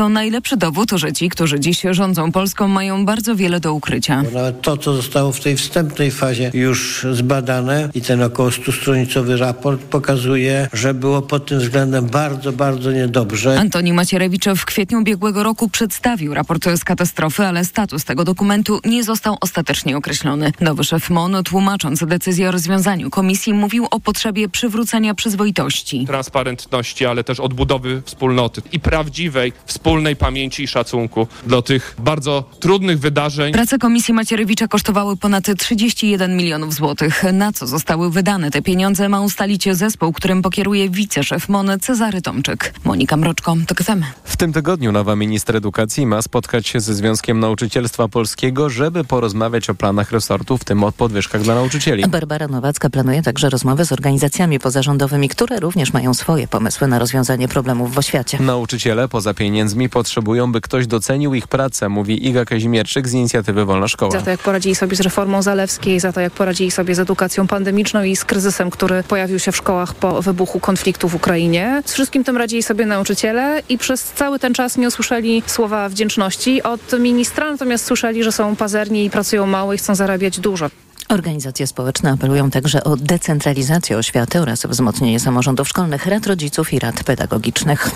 to najlepszy dowód, że ci, którzy dziś rządzą Polską, mają bardzo wiele do ukrycia. Bo nawet to, co zostało w tej wstępnej fazie już zbadane i ten około 100-stronicowy raport pokazuje, że było pod tym względem bardzo, bardzo niedobrze. Antoni Macierewicz w kwietniu ubiegłego roku przedstawił raport z katastrofy, ale status tego dokumentu nie został ostatecznie określony. Nowy szef MON, tłumacząc decyzję o rozwiązaniu komisji, mówił o potrzebie przywrócenia przyzwoitości. Transparentności, ale też odbudowy wspólnoty i prawdziwej wspólnej pamięci i szacunku do tych bardzo trudnych wydarzeń. Prace komisji Macierewicza kosztowały ponad 31 milionów złotych. Na co zostały wydane te pieniądze ma ustalić zespół, którym pokieruje wiceszef MON Cezary Tomczyk. Monika Mroczko, TOK FM. W tym tygodniu nowa minister edukacji ma spotkać się ze Związkiem Nauczycielstwa Polskiego, żeby porozmawiać o planach resortu, w tym o podwyżkach dla nauczycieli. Barbara Nowacka planuje także rozmowy z organizacjami pozarządowymi, które również mają swoje pomysły na rozwiązanie problemów w oświacie. Nauczyciele poza pieniędzmi potrzebują, by ktoś docenił ich pracę, mówi Iga Kazimierczyk z inicjatywy Wolna Szkoła. Za to, jak poradzili sobie z reformą Zalewskiej, za to, jak poradzili sobie z edukacją pandemiczną i z kryzysem, który pojawił się w szkołach po wybuchu konfliktu w Ukrainie. Z wszystkim tym radzili sobie nauczyciele i przez cały ten czas nie usłyszeli słowa wdzięczności od ministra, natomiast słyszeli, że są pazerni i pracują mało i chcą zarabiać dużo. Organizacje społeczne apelują także o decentralizację oświaty oraz wzmocnienie samorządów szkolnych, rad rodziców i rad pedagogicznych.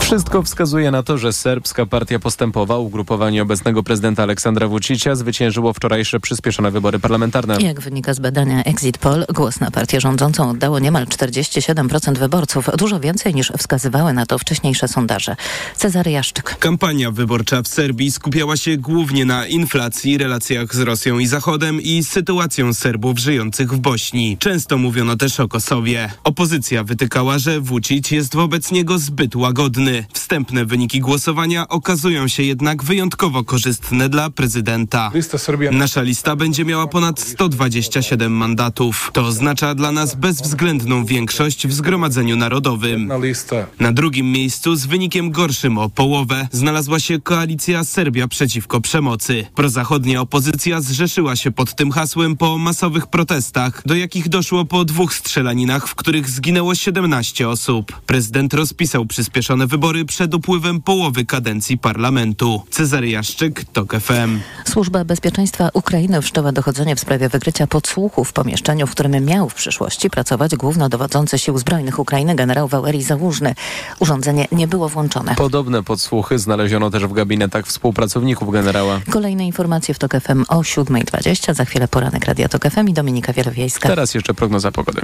Wszystko wskazuje na to, że serbska partia postępowa, ugrupowanie obecnego prezydenta Aleksandra Vucicia zwyciężyło wczorajsze przyspieszone wybory parlamentarne. Jak wynika z badania Exit Poll, głos na partię rządzącą oddało niemal 47% wyborców, dużo więcej niż wskazywały na to wcześniejsze sondaże. Cezary Jaszczyk. Kampania wyborcza w Serbii skupiała się głównie na inflacji, relacjach z Rosją i Zachodem i Serbów żyjących w Bośni. Często mówiono też o Kosowie. Opozycja wytykała, że Vucic jest wobec niego zbyt łagodny. Wstępne wyniki głosowania okazują się jednak wyjątkowo korzystne dla prezydenta. Nasza lista będzie miała ponad 127 mandatów. To oznacza dla nas bezwzględną większość w Zgromadzeniu Narodowym. Na drugim miejscu z wynikiem gorszym o połowę znalazła się koalicja Serbia przeciwko przemocy. Prozachodnia opozycja zrzeszyła się pod tym hasłem po masowych protestach, do jakich doszło po dwóch strzelaninach, w których zginęło 17 osób. Prezydent rozpisał przyspieszone wybory przed upływem połowy kadencji parlamentu. Cezary Jaszczyk, TOK FM. Służba Bezpieczeństwa Ukrainy wszczęła dochodzenie w sprawie wykrycia podsłuchu w pomieszczeniu, w którym miał w przyszłości pracować głównodowodzący Sił Zbrojnych Ukrainy generał Wałerii Załużny. Urządzenie nie było włączone. Podobne podsłuchy znaleziono też w gabinetach współpracowników generała. Kolejne informacje w TOK FM o 7.20. Za chwilę poranek Radia TOK FM i Dominika Wielowiejska. Teraz jeszcze prognoza pogody.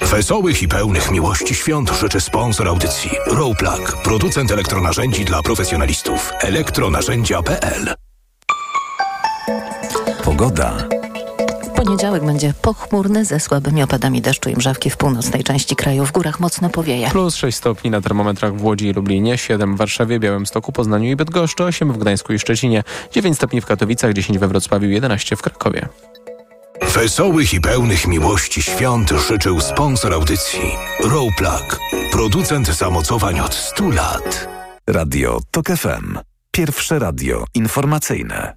Wesołych i pełnych miłości świąt życzy sponsor audycji Rowplug, producent elektronarzędzi dla profesjonalistów. elektronarzędzia.pl Pogoda. Poniedziałek będzie pochmurny ze słabymi opadami deszczu i mrzawki w północnej części kraju. W górach mocno powieje. Plus 6 stopni na termometrach w Łodzi i Lublinie, 7 w Warszawie, Białymstoku, Poznaniu i Bydgoszczy, 8 w Gdańsku i Szczecinie, 9 stopni w Katowicach, 10 we Wrocławiu, 11 w Krakowie. Wesołych i pełnych miłości świąt życzył sponsor audycji Rowplug, producent zamocowań od 100 lat. Radio TOK FM. Pierwsze radio informacyjne.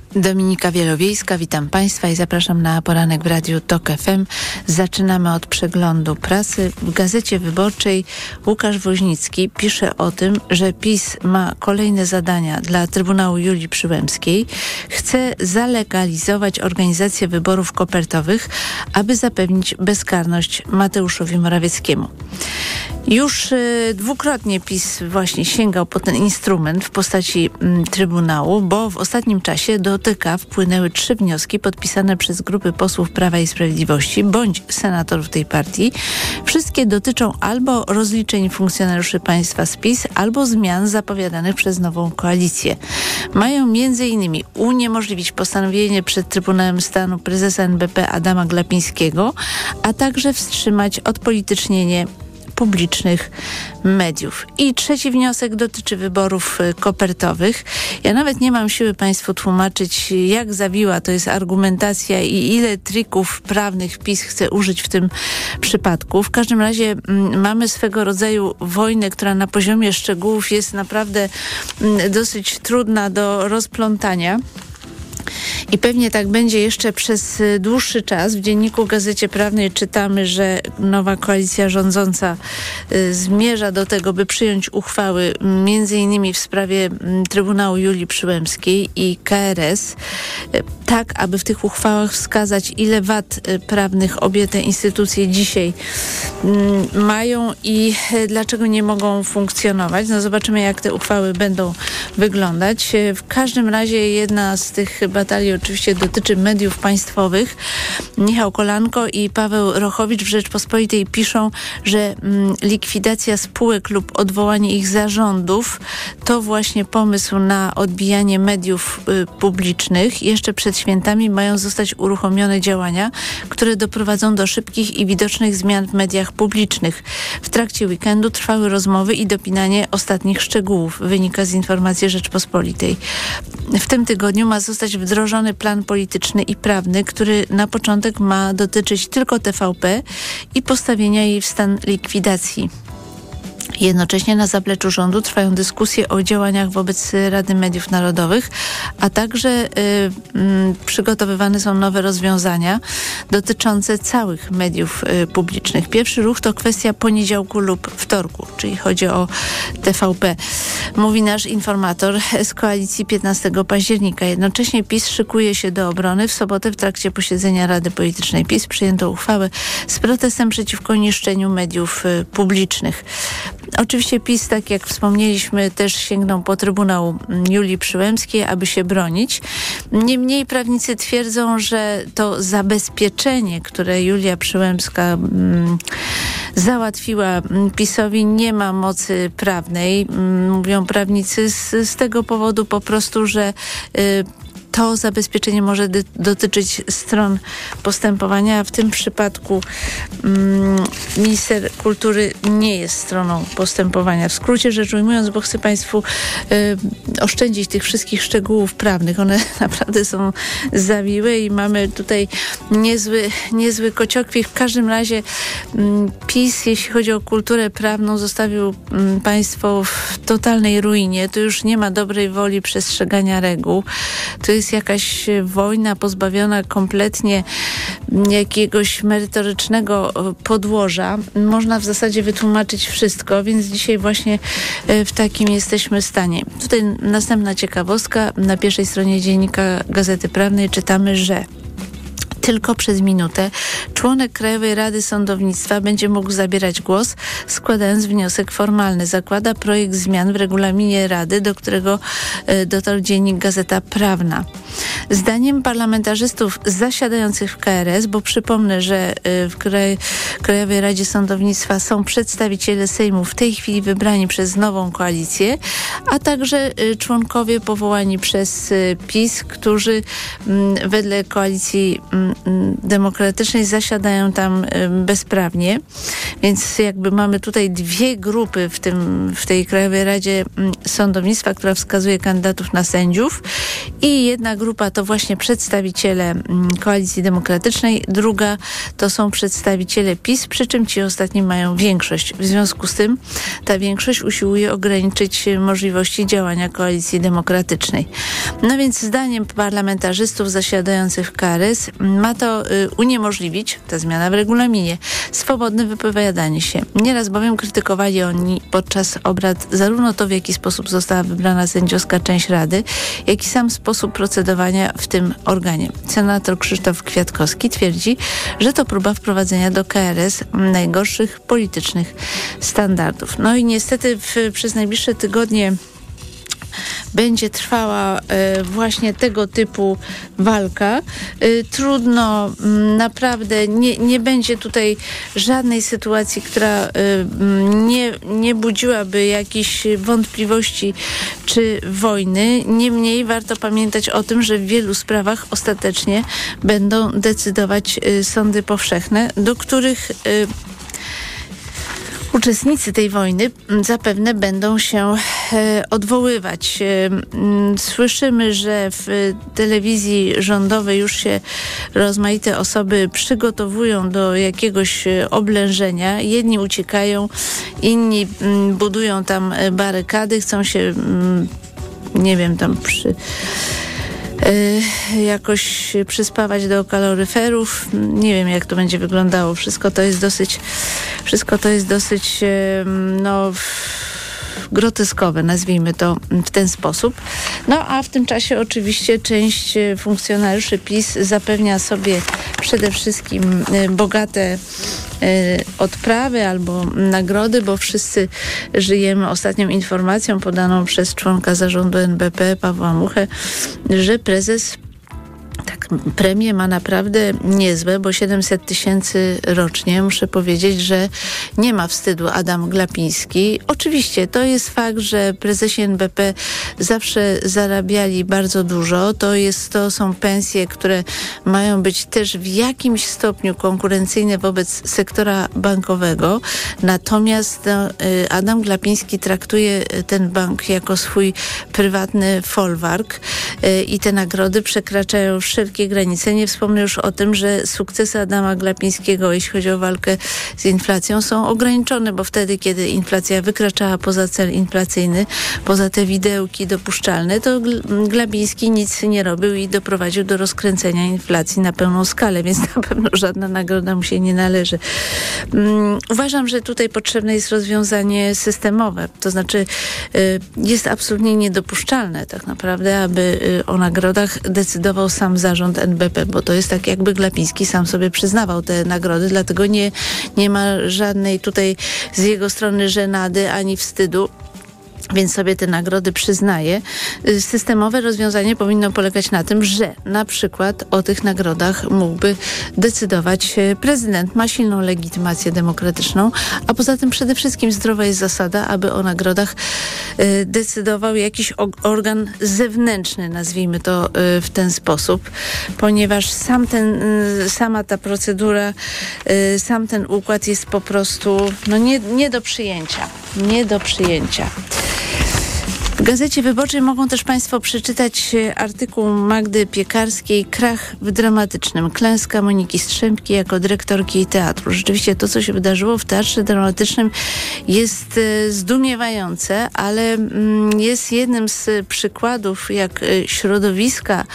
Dominika Wielowiejska, witam Państwa i zapraszam na poranek w Radiu TOK FM. Zaczynamy od przeglądu prasy. W Gazecie Wyborczej Łukasz Woźnicki pisze o tym, że PiS ma kolejne zadania dla Trybunału Julii Przyłębskiej. Chce zalegalizować organizację wyborów kopertowych, aby zapewnić bezkarność Mateuszowi Morawieckiemu. Już y, dwukrotnie PiS właśnie sięgał po ten instrument w postaci y, Trybunału, bo w ostatnim czasie do TK wpłynęły trzy wnioski podpisane przez grupy posłów Prawa i Sprawiedliwości bądź senatorów tej partii. Wszystkie dotyczą albo rozliczeń funkcjonariuszy państwa z PiS, albo zmian zapowiadanych przez nową koalicję. Mają m.in. uniemożliwić postanowienie przed Trybunałem Stanu prezesa NBP Adama Glapińskiego, a także wstrzymać odpolitycznienie publicznych mediów. I trzeci wniosek dotyczy wyborów kopertowych. Ja nawet nie mam siły Państwu tłumaczyć, jak zawiła to jest argumentacja i ile trików prawnych PiS chce użyć w tym przypadku. W każdym razie m, mamy swego rodzaju wojnę, która na poziomie szczegółów jest naprawdę m, dosyć trudna do rozplątania. I pewnie tak będzie jeszcze przez y, dłuższy czas. W dzienniku Gazecie Prawnej czytamy, że nowa koalicja rządząca y, zmierza do tego, by przyjąć uchwały innymi w sprawie Trybunału Julii Przyłębskiej i KRS, y, tak aby w tych uchwałach wskazać, ile wad prawnych obie te instytucje dzisiaj mm, mają i dlaczego nie mogą funkcjonować. No zobaczymy, jak te uchwały będą wyglądać. W każdym razie jedna z tych batalii oczywiście dotyczy mediów państwowych. Michał Kolanko i Paweł Rochowicz w Rzeczpospolitej piszą, że mm, likwidacja spółek lub odwołanie ich zarządów to właśnie pomysł na odbijanie mediów y, publicznych. Jeszcze przed świętami mają zostać uruchomione działania, które doprowadzą do szybkich i widocznych zmian w mediach publicznych. W trakcie weekendu trwały rozmowy i dopinanie ostatnich szczegółów, wynika z informacji Rzeczpospolitej. W tym tygodniu ma zostać wdrożony plan polityczny i prawny, który na początek ma dotyczyć tylko TVP i postawienia jej w stan likwidacji. Jednocześnie na zapleczu rządu trwają dyskusje o działaniach wobec Rady Mediów Narodowych, a także y, y, przygotowywane są nowe rozwiązania dotyczące całych mediów y, publicznych. Pierwszy ruch to kwestia poniedziałku lub wtorku, czyli chodzi o TVP. Mówi nasz informator z koalicji 15 października. Jednocześnie PiS szykuje się do obrony. W sobotę w trakcie posiedzenia Rady Politycznej PiS przyjęto uchwałę z protestem przeciwko niszczeniu mediów y, publicznych. Oczywiście PiS, tak jak wspomnieliśmy, też sięgnął po Trybunał Julii Przyłębskiej, aby się bronić. Niemniej prawnicy twierdzą, że to zabezpieczenie, które Julia Przyłębska mm, załatwiła PiSowi, nie ma mocy prawnej. Mm, mówią prawnicy z, z tego powodu po prostu, że y, to zabezpieczenie może dotyczyć stron postępowania, w tym przypadku mm, minister kultury nie jest stroną postępowania. W skrócie rzecz ujmując, bo chcę Państwu y, oszczędzić tych wszystkich szczegółów prawnych. One naprawdę są zawiłe i mamy tutaj niezły, niezły kociokwik. W każdym razie mm, PiS, jeśli chodzi o kulturę prawną, zostawił mm, państwo w totalnej ruinie. Tu już nie ma dobrej woli przestrzegania reguł. To jest jest jakaś wojna pozbawiona kompletnie jakiegoś merytorycznego e, podłoża. Można w zasadzie wytłumaczyć wszystko, więc dzisiaj właśnie e, w takim jesteśmy stanie. Tutaj następna ciekawostka. Na pierwszej stronie dziennika Gazety Prawnej czytamy, że tylko przez minutę członek Krajowej Rady Sądownictwa będzie mógł zabierać głos, składając wniosek formalny. Zakłada projekt zmian w regulaminie Rady, do którego e, dotarł dziennik Gazeta Prawna. Zdaniem parlamentarzystów zasiadających w KRS, bo przypomnę, że e, w Kraj Krajowej Radzie Sądownictwa są przedstawiciele Sejmu w tej chwili wybrani przez nową koalicję, a także e, członkowie powołani przez PiS, którzy wedle koalicji demokratycznej zasiadają tam bezprawnie. Więc jakby mamy tutaj dwie grupy w, tym, w tej Krajowej Radzie Sądownictwa, która wskazuje kandydatów na sędziów i jedna grupa to właśnie przedstawiciele Koalicji Demokratycznej, druga to są przedstawiciele PiS, przy czym ci ostatni mają większość. W związku z tym ta większość usiłuje ograniczyć możliwości działania Koalicji Demokratycznej. No więc zdaniem parlamentarzystów zasiadających w KRS ma to y, uniemożliwić, ta zmiana w regulaminie, swobodne wypowiadanie się. Nieraz bowiem krytykowali oni podczas obrad zarówno to, w jaki sposób została wybrana sędziowska część Rady, jak i sam sposób procedowania w tym organie. Senator Krzysztof Kwiatkowski twierdzi, że to próba wprowadzenia do KRS najgorszych politycznych standardów. No i niestety w, przez najbliższe tygodnie będzie trwała e, właśnie tego typu walka. E, trudno, mm, naprawdę nie, nie będzie tutaj żadnej sytuacji, która e, mm, nie, nie budziłaby jakichś wątpliwości czy wojny. Niemniej warto pamiętać o tym, że w wielu sprawach ostatecznie będą decydować sądy powszechne, do których Uczestnicy tej wojny mm, zapewne będą się e, odwoływać. E, mm, słyszymy, że w telewizji rządowej już się rozmaite osoby przygotowują do jakiegoś e, oblężenia. Jedni uciekają, inni mm, budują tam barykady, chcą się, nie wiem, tam przy jakoś przyspawać do kaloryferów. Nie wiem, jak to będzie wyglądało. Wszystko to jest dosyć, wszystko to jest dosyć, no groteskowe, nazwijmy to w ten sposób. No a w tym czasie oczywiście część funkcjonariuszy PiS zapewnia sobie przede wszystkim bogate odprawy albo nagrody, bo wszyscy żyjemy ostatnią informacją podaną przez członka zarządu NBP Pawła Muchę, że prezes premie ma naprawdę niezłe, bo 700 tysięcy rocznie. Muszę powiedzieć, że nie ma wstydu Adam Glapiński. Oczywiście to jest fakt, że prezesi NBP zawsze zarabiali bardzo dużo. To, jest, to są pensje, które mają być też w jakimś stopniu konkurencyjne wobec sektora bankowego. Natomiast no, y, Adam Glapiński traktuje ten bank jako swój prywatny folwark y, i te nagrody przekraczają wszelkie granice. Nie wspomnę już o tym, że sukcesy Adama Glapińskiego, jeśli chodzi o walkę z inflacją, są ograniczone, bo wtedy, kiedy inflacja wykraczała poza cel inflacyjny, poza te widełki dopuszczalne, to Glapiński nic nie robił i doprowadził do rozkręcenia inflacji na pełną skalę, więc na pewno żadna nagroda mu się nie należy. Um, uważam, że tutaj potrzebne jest rozwiązanie systemowe, to znaczy y, jest absolutnie niedopuszczalne tak naprawdę, aby y, o nagrodach decydował sam zarząd NBP, bo to jest tak jakby Glapiński sam sobie przyznawał te nagrody, dlatego nie, nie ma żadnej tutaj z jego strony żenady ani wstydu więc sobie te nagrody przyznaje. Y, systemowe rozwiązanie powinno polegać na tym, że na przykład o tych nagrodach mógłby decydować y, prezydent. Ma silną legitymację demokratyczną, a poza tym przede wszystkim zdrowa jest zasada, aby o nagrodach y, decydował jakiś organ zewnętrzny, nazwijmy to w ten sposób, ponieważ sam ten, sama ta procedura, sam ten układ jest po prostu no nie, nie do przyjęcia. Nie do przyjęcia. W Gazecie Wyborczej mogą też Państwo przeczytać e, artykuł Magdy Piekarskiej Krach w dramatycznym. Klęska Moniki Strzępki jako dyrektorki teatru. Rzeczywiście to, co się wydarzyło w teatrze dramatycznym jest e, zdumiewające, ale mm, jest jednym z przykładów, jak e, środowiska,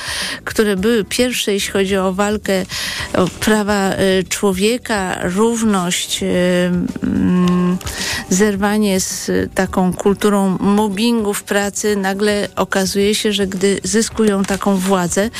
które były pierwsze, jeśli chodzi o walkę o prawa człowieka, równość, mm, zerwanie z taką kulturą mobbingu w pracy nagle okazuje się, że gdy zyskują taką władzę,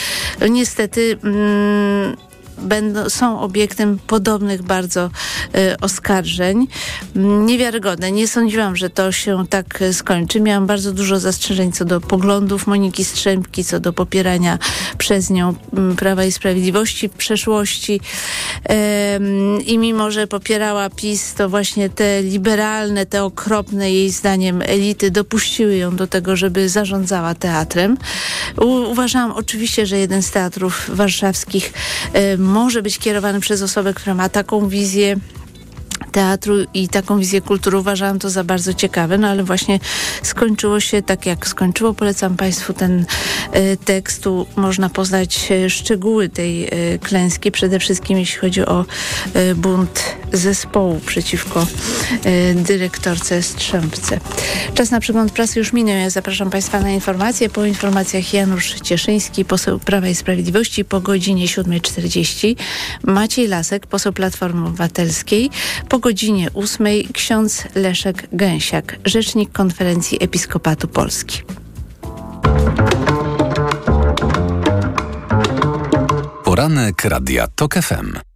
niestety mm, będą, są obiektem podobnych bardzo y, oskarżeń. Niewiarygodne. Nie sądziłam, że to się tak skończy. Miałam bardzo dużo zastrzeżeń co do poglądów Moniki Strzępki, co do popierania przez nią y, Prawa i Sprawiedliwości w przeszłości. I mimo, że popierała PiS, to właśnie te liberalne, te okropne jej zdaniem elity dopuściły ją do tego, żeby zarządzała teatrem. U, uważałam oczywiście, że jeden z teatrów warszawskich może być kierowany przez osobę, która ma taką wizję teatru i taką wizję kultury uważałam to za bardzo ciekawe, no ale właśnie skończyło się tak jak skończyło. Polecam Państwu ten y, tekst. Tu można poznać e, szczegóły tej y, klęski, przede wszystkim jeśli chodzi o y, bunt zespołu przeciwko dyrektorce Strzępce. Czas na przegląd prasy już minął. Ja zapraszam Państwa na informacje. Po informacjach Janusz Cieszyński, poseł Prawa i Sprawiedliwości po godzinie 7.40. Maciej Lasek, poseł Platformy Obywatelskiej. Po godzinie 8 ksiądz Leszek Gęsiak, rzecznik Konferencji Episkopatu Polski. Poranek Radia TOK FM.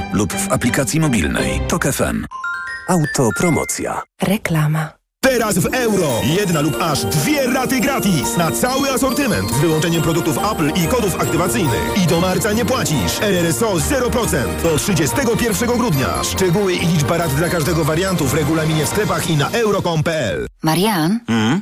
lub w aplikacji mobilnej TOK FM. Autopromocja. Reklama. Teraz w euro. Jedna lub aż dwie raty gratis na cały asortyment z wyłączeniem produktów Apple i kodów aktywacyjnych. I do marca nie płacisz. RRSO 0% do 31 grudnia. Szczegóły i liczba rat dla każdego wariantu w regulaminie w sklepach i na euro.com.pl. Marian? Mm?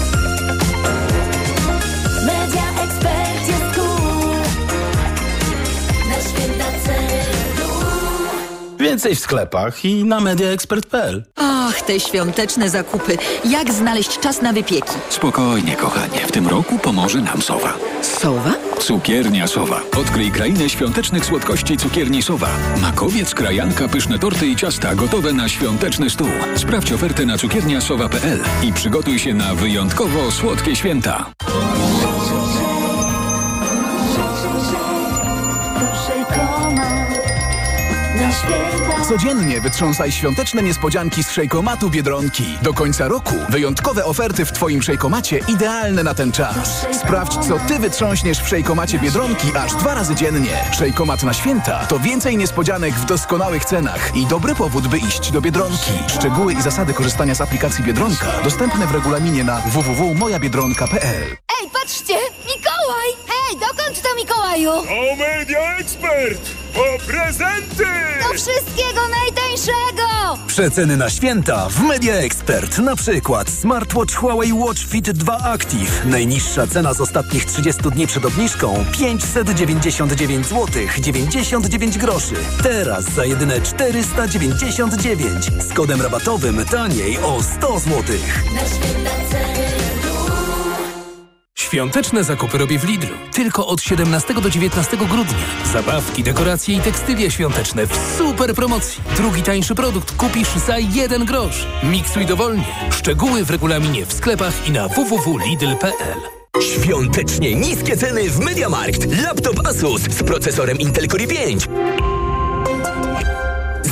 Więcej w sklepach i na mediaexpert.pl. Och, te świąteczne zakupy. Jak znaleźć czas na wypieki? Spokojnie, kochanie. W tym roku pomoże nam Sowa. Sowa? Cukiernia Sowa. Odkryj krainę świątecznych słodkości cukierni Sowa. Makowiec, krajanka, pyszne torty i ciasta gotowe na świąteczny stół. Sprawdź ofertę na cukierniasowa.pl i przygotuj się na wyjątkowo słodkie święta. na święta. Codziennie wytrząsaj świąteczne niespodzianki z szejkomatu Biedronki. Do końca roku wyjątkowe oferty w Twoim szejkomacie idealne na ten czas. Sprawdź, co Ty wytrząśniesz w szejkomacie Biedronki aż dwa razy dziennie. Szejkomat na święta to więcej niespodzianek w doskonałych cenach i dobry powód, by iść do Biedronki. Szczegóły i zasady korzystania z aplikacji Biedronka dostępne w regulaminie na www.mojabiedronka.pl Ej, patrzcie! Mikołaj! Hej, dokąd to Mikołaju? O Media Expert! Po prezenty! Do wszystkiego najtańszego! Przeceny na święta w Media Expert. Na przykład smartwatch Huawei Watch Fit 2 Active. Najniższa cena z ostatnich 30 dni przed obniżką 599 zł 99 groszy. Teraz za jedyne 499. Z kodem rabatowym taniej o 100 zł. Na święta ceny Świąteczne zakupy robię w Lidlu. Tylko od 17 do 19 grudnia. Zabawki, dekoracje i tekstylia świąteczne w super promocji. Drugi tańszy produkt kupisz za jeden grosz. Miksuj dowolnie. Szczegóły w regulaminie w sklepach i na www.lidl.pl. Świątecznie niskie ceny w MediaMarkt. Laptop Asus z procesorem Intel Core i5.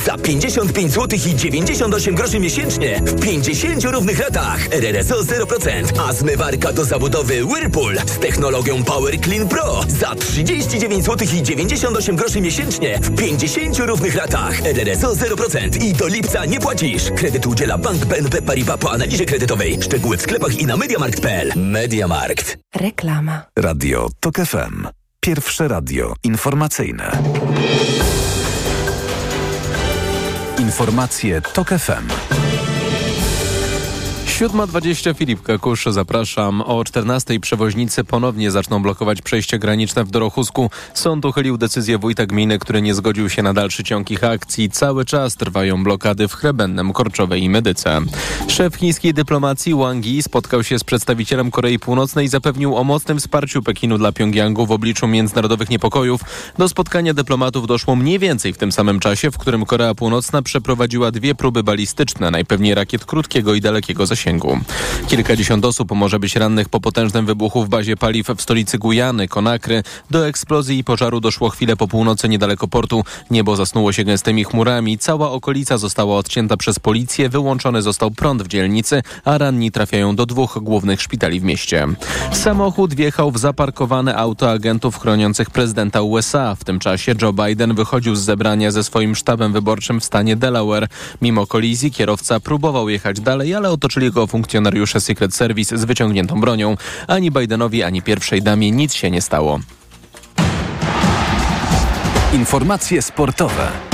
Za 55 zł i 98 groszy miesięcznie w 50 równych latach. RRSO 0%, a zmywarka do zabudowy Whirlpool z technologią Power Clean Pro za 39 zł i 98 groszy miesięcznie w 50 równych latach. RRSO 0% i do lipca nie płacisz. Kredyt udziela Bank BNP Paribas po analizie kredytowej. Szczegóły w sklepach i na mediamarkt.pl. Mediamarkt. Reklama. Radio TOK FM. Pierwsze radio informacyjne. Informacje TOK FM. 7.20 Filip Kakusz, zapraszam. O 14.00 przewoźnicy ponownie zaczną blokować przejście graniczne w Dorochusku. Sąd uchylił decyzję wójta gminy, który nie zgodził się na dalszy ciąg ich akcji. Cały czas trwają blokady w Chrebennem, Korczowej i Medyce. Szef chińskiej dyplomacji Wang Yi spotkał się z przedstawicielem Korei Północnej i zapewnił o mocnym wsparciu Pekinu dla Pjongjangu w obliczu międzynarodowych niepokojów. Do spotkania dyplomatów doszło mniej więcej w tym samym czasie, w którym Korea Północna przeprowadziła dwie próby balistyczne, najpewniej rakiet krótkiego i dalekiego zasięgu. Kilkadziesiąt osób może być rannych po potężnym wybuchu w bazie paliw w stolicy Gujany, Konakry. Do eksplozji i pożaru doszło chwilę po północy niedaleko portu. Niebo zasnuło się gęstymi chmurami. Cała okolica została odcięta przez policję. Wyłączony został prąd w dzielnicy, a ranni trafiają do dwóch głównych szpitali w mieście. Samochód wjechał w zaparkowane auto agentów chroniących prezydenta USA. W tym czasie Joe Biden wychodził z zebrania ze swoim sztabem wyborczym w stanie Delaware. Mimo kolizji kierowca próbował jechać dalej, ale otoczyli go funkcjonariusze Secret Service z wyciągniętą bronią. Ani Bidenowi, ani pierwszej damie nic się nie stało. Informacje sportowe.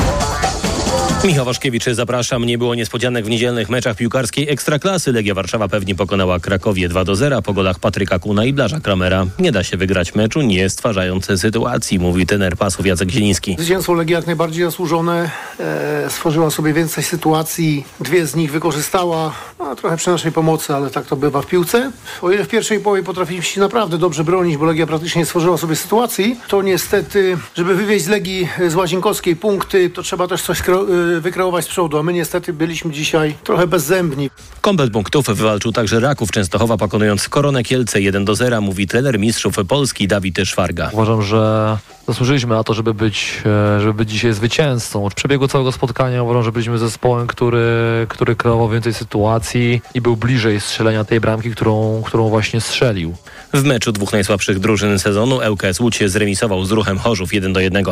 Michał Waszkiewicz, zapraszam. Nie było niespodzianek w niedzielnych meczach piłkarskiej Ekstraklasy. Legia Warszawa pewnie pokonała Krakowie 2 do 0 po golach Patryka Kuna i Blaża Kramera. Nie da się wygrać meczu, nie stwarzając sytuacji, mówi tener pasów Jacek Zieliński. Zwycięstwo Legii jak najbardziej zasłużone. E, stworzyła sobie więcej sytuacji. Dwie z nich wykorzystała. No, trochę przy naszej pomocy, ale tak to bywa w piłce. O ile w pierwszej połowie potrafiliśmy naprawdę dobrze bronić, bo Legia praktycznie nie stworzyła sobie sytuacji, to niestety, żeby wywieźć z Legii z Łazienkowskiej punkty, to trzeba też coś y, wykreować z przodu, a my niestety byliśmy dzisiaj trochę bezzębni. Komplet punktów wywalczył także Raków Częstochowa pokonując Koronę Kielce 1 do 0, mówi trener mistrzów Polski Dawid Szwarga. Uważam, że zasłużyliśmy na to, żeby być, e, żeby być dzisiaj zwycięzcą. Od przebiegu całego spotkania uważam, że byliśmy zespołem, który, który kreował więcej sytuacji i był bliżej strzelenia tej bramki, którą, którą właśnie strzelił. W meczu dwóch najsłabszych drużyn sezonu ŁKS Łódź zremisował z ruchem Chorzów 1 do 1.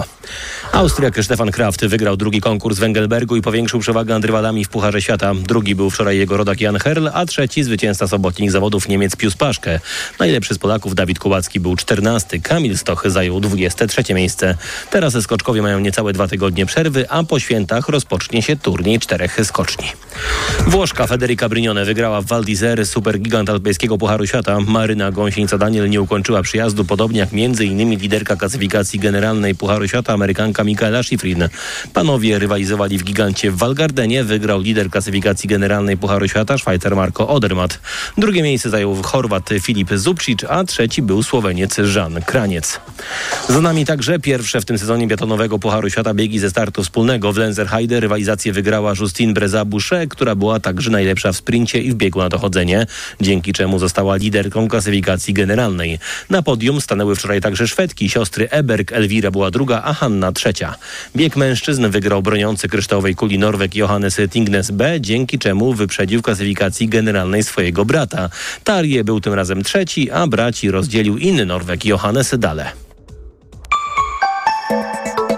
Austriak Stefan Kraft wygrał drugi konkurs w Engelbergu i powiększył przewagę nad rywalami w Pucharze Świata. Drugi był wczoraj jego rodak Jan Herl, a trzeci zwycięzca sobotnik zawodów Niemiec Pius Paszke. Najlepszy z Polaków Dawid Kubacki był 14, Kamil Stoch zajął 23 miejsce. Teraz skoczkowie mają niecałe dwa tygodnie przerwy, a po świętach rozpocznie się turniej czterech skoczni. Włoszka Federica Brignone wygrała w Val d'Isère supergigant alpejskiego Pucharu Świata. Maryna Gąsienica Daniel nie ukończyła przyjazdu, podobnie jak m.in. liderka klasyfikacji generalnej Pucharu Świata, Amerykanka Michaela Schifrin. Panowie rywalizowali w gigancie w Walgardenie. Wygrał lider klasyfikacji generalnej Pucharu Świata, Szwajcar Marco Odermatt. Drugie miejsce zajął Chorwat Filip Zubcic, a trzeci był Słoweniec Jan Kraniec. Za nami także pierwsze w tym sezonie biatonowego Pucharu Świata biegi ze startu wspólnego. W Lenzerheide rywalizację wygrała Justine Breza-Boucher, która była także najlepsza w sprincie i w biegu na dochodzenie, dzięki czemu została liderką klasyfikacji generalnej. Na podium stanęły wczoraj także Szwedki, siostry Eberg, Elwira była druga, a Hanna trzecia. Bieg mężczyzn wygrał broniący kryształowej kuli Norweg Johannes Tingnes B, dzięki czemu wyprzedził klasyfikacji generalnej swojego brata. Tarje był tym razem trzeci, a braci rozdzielił inny Norweg Johannes Dale.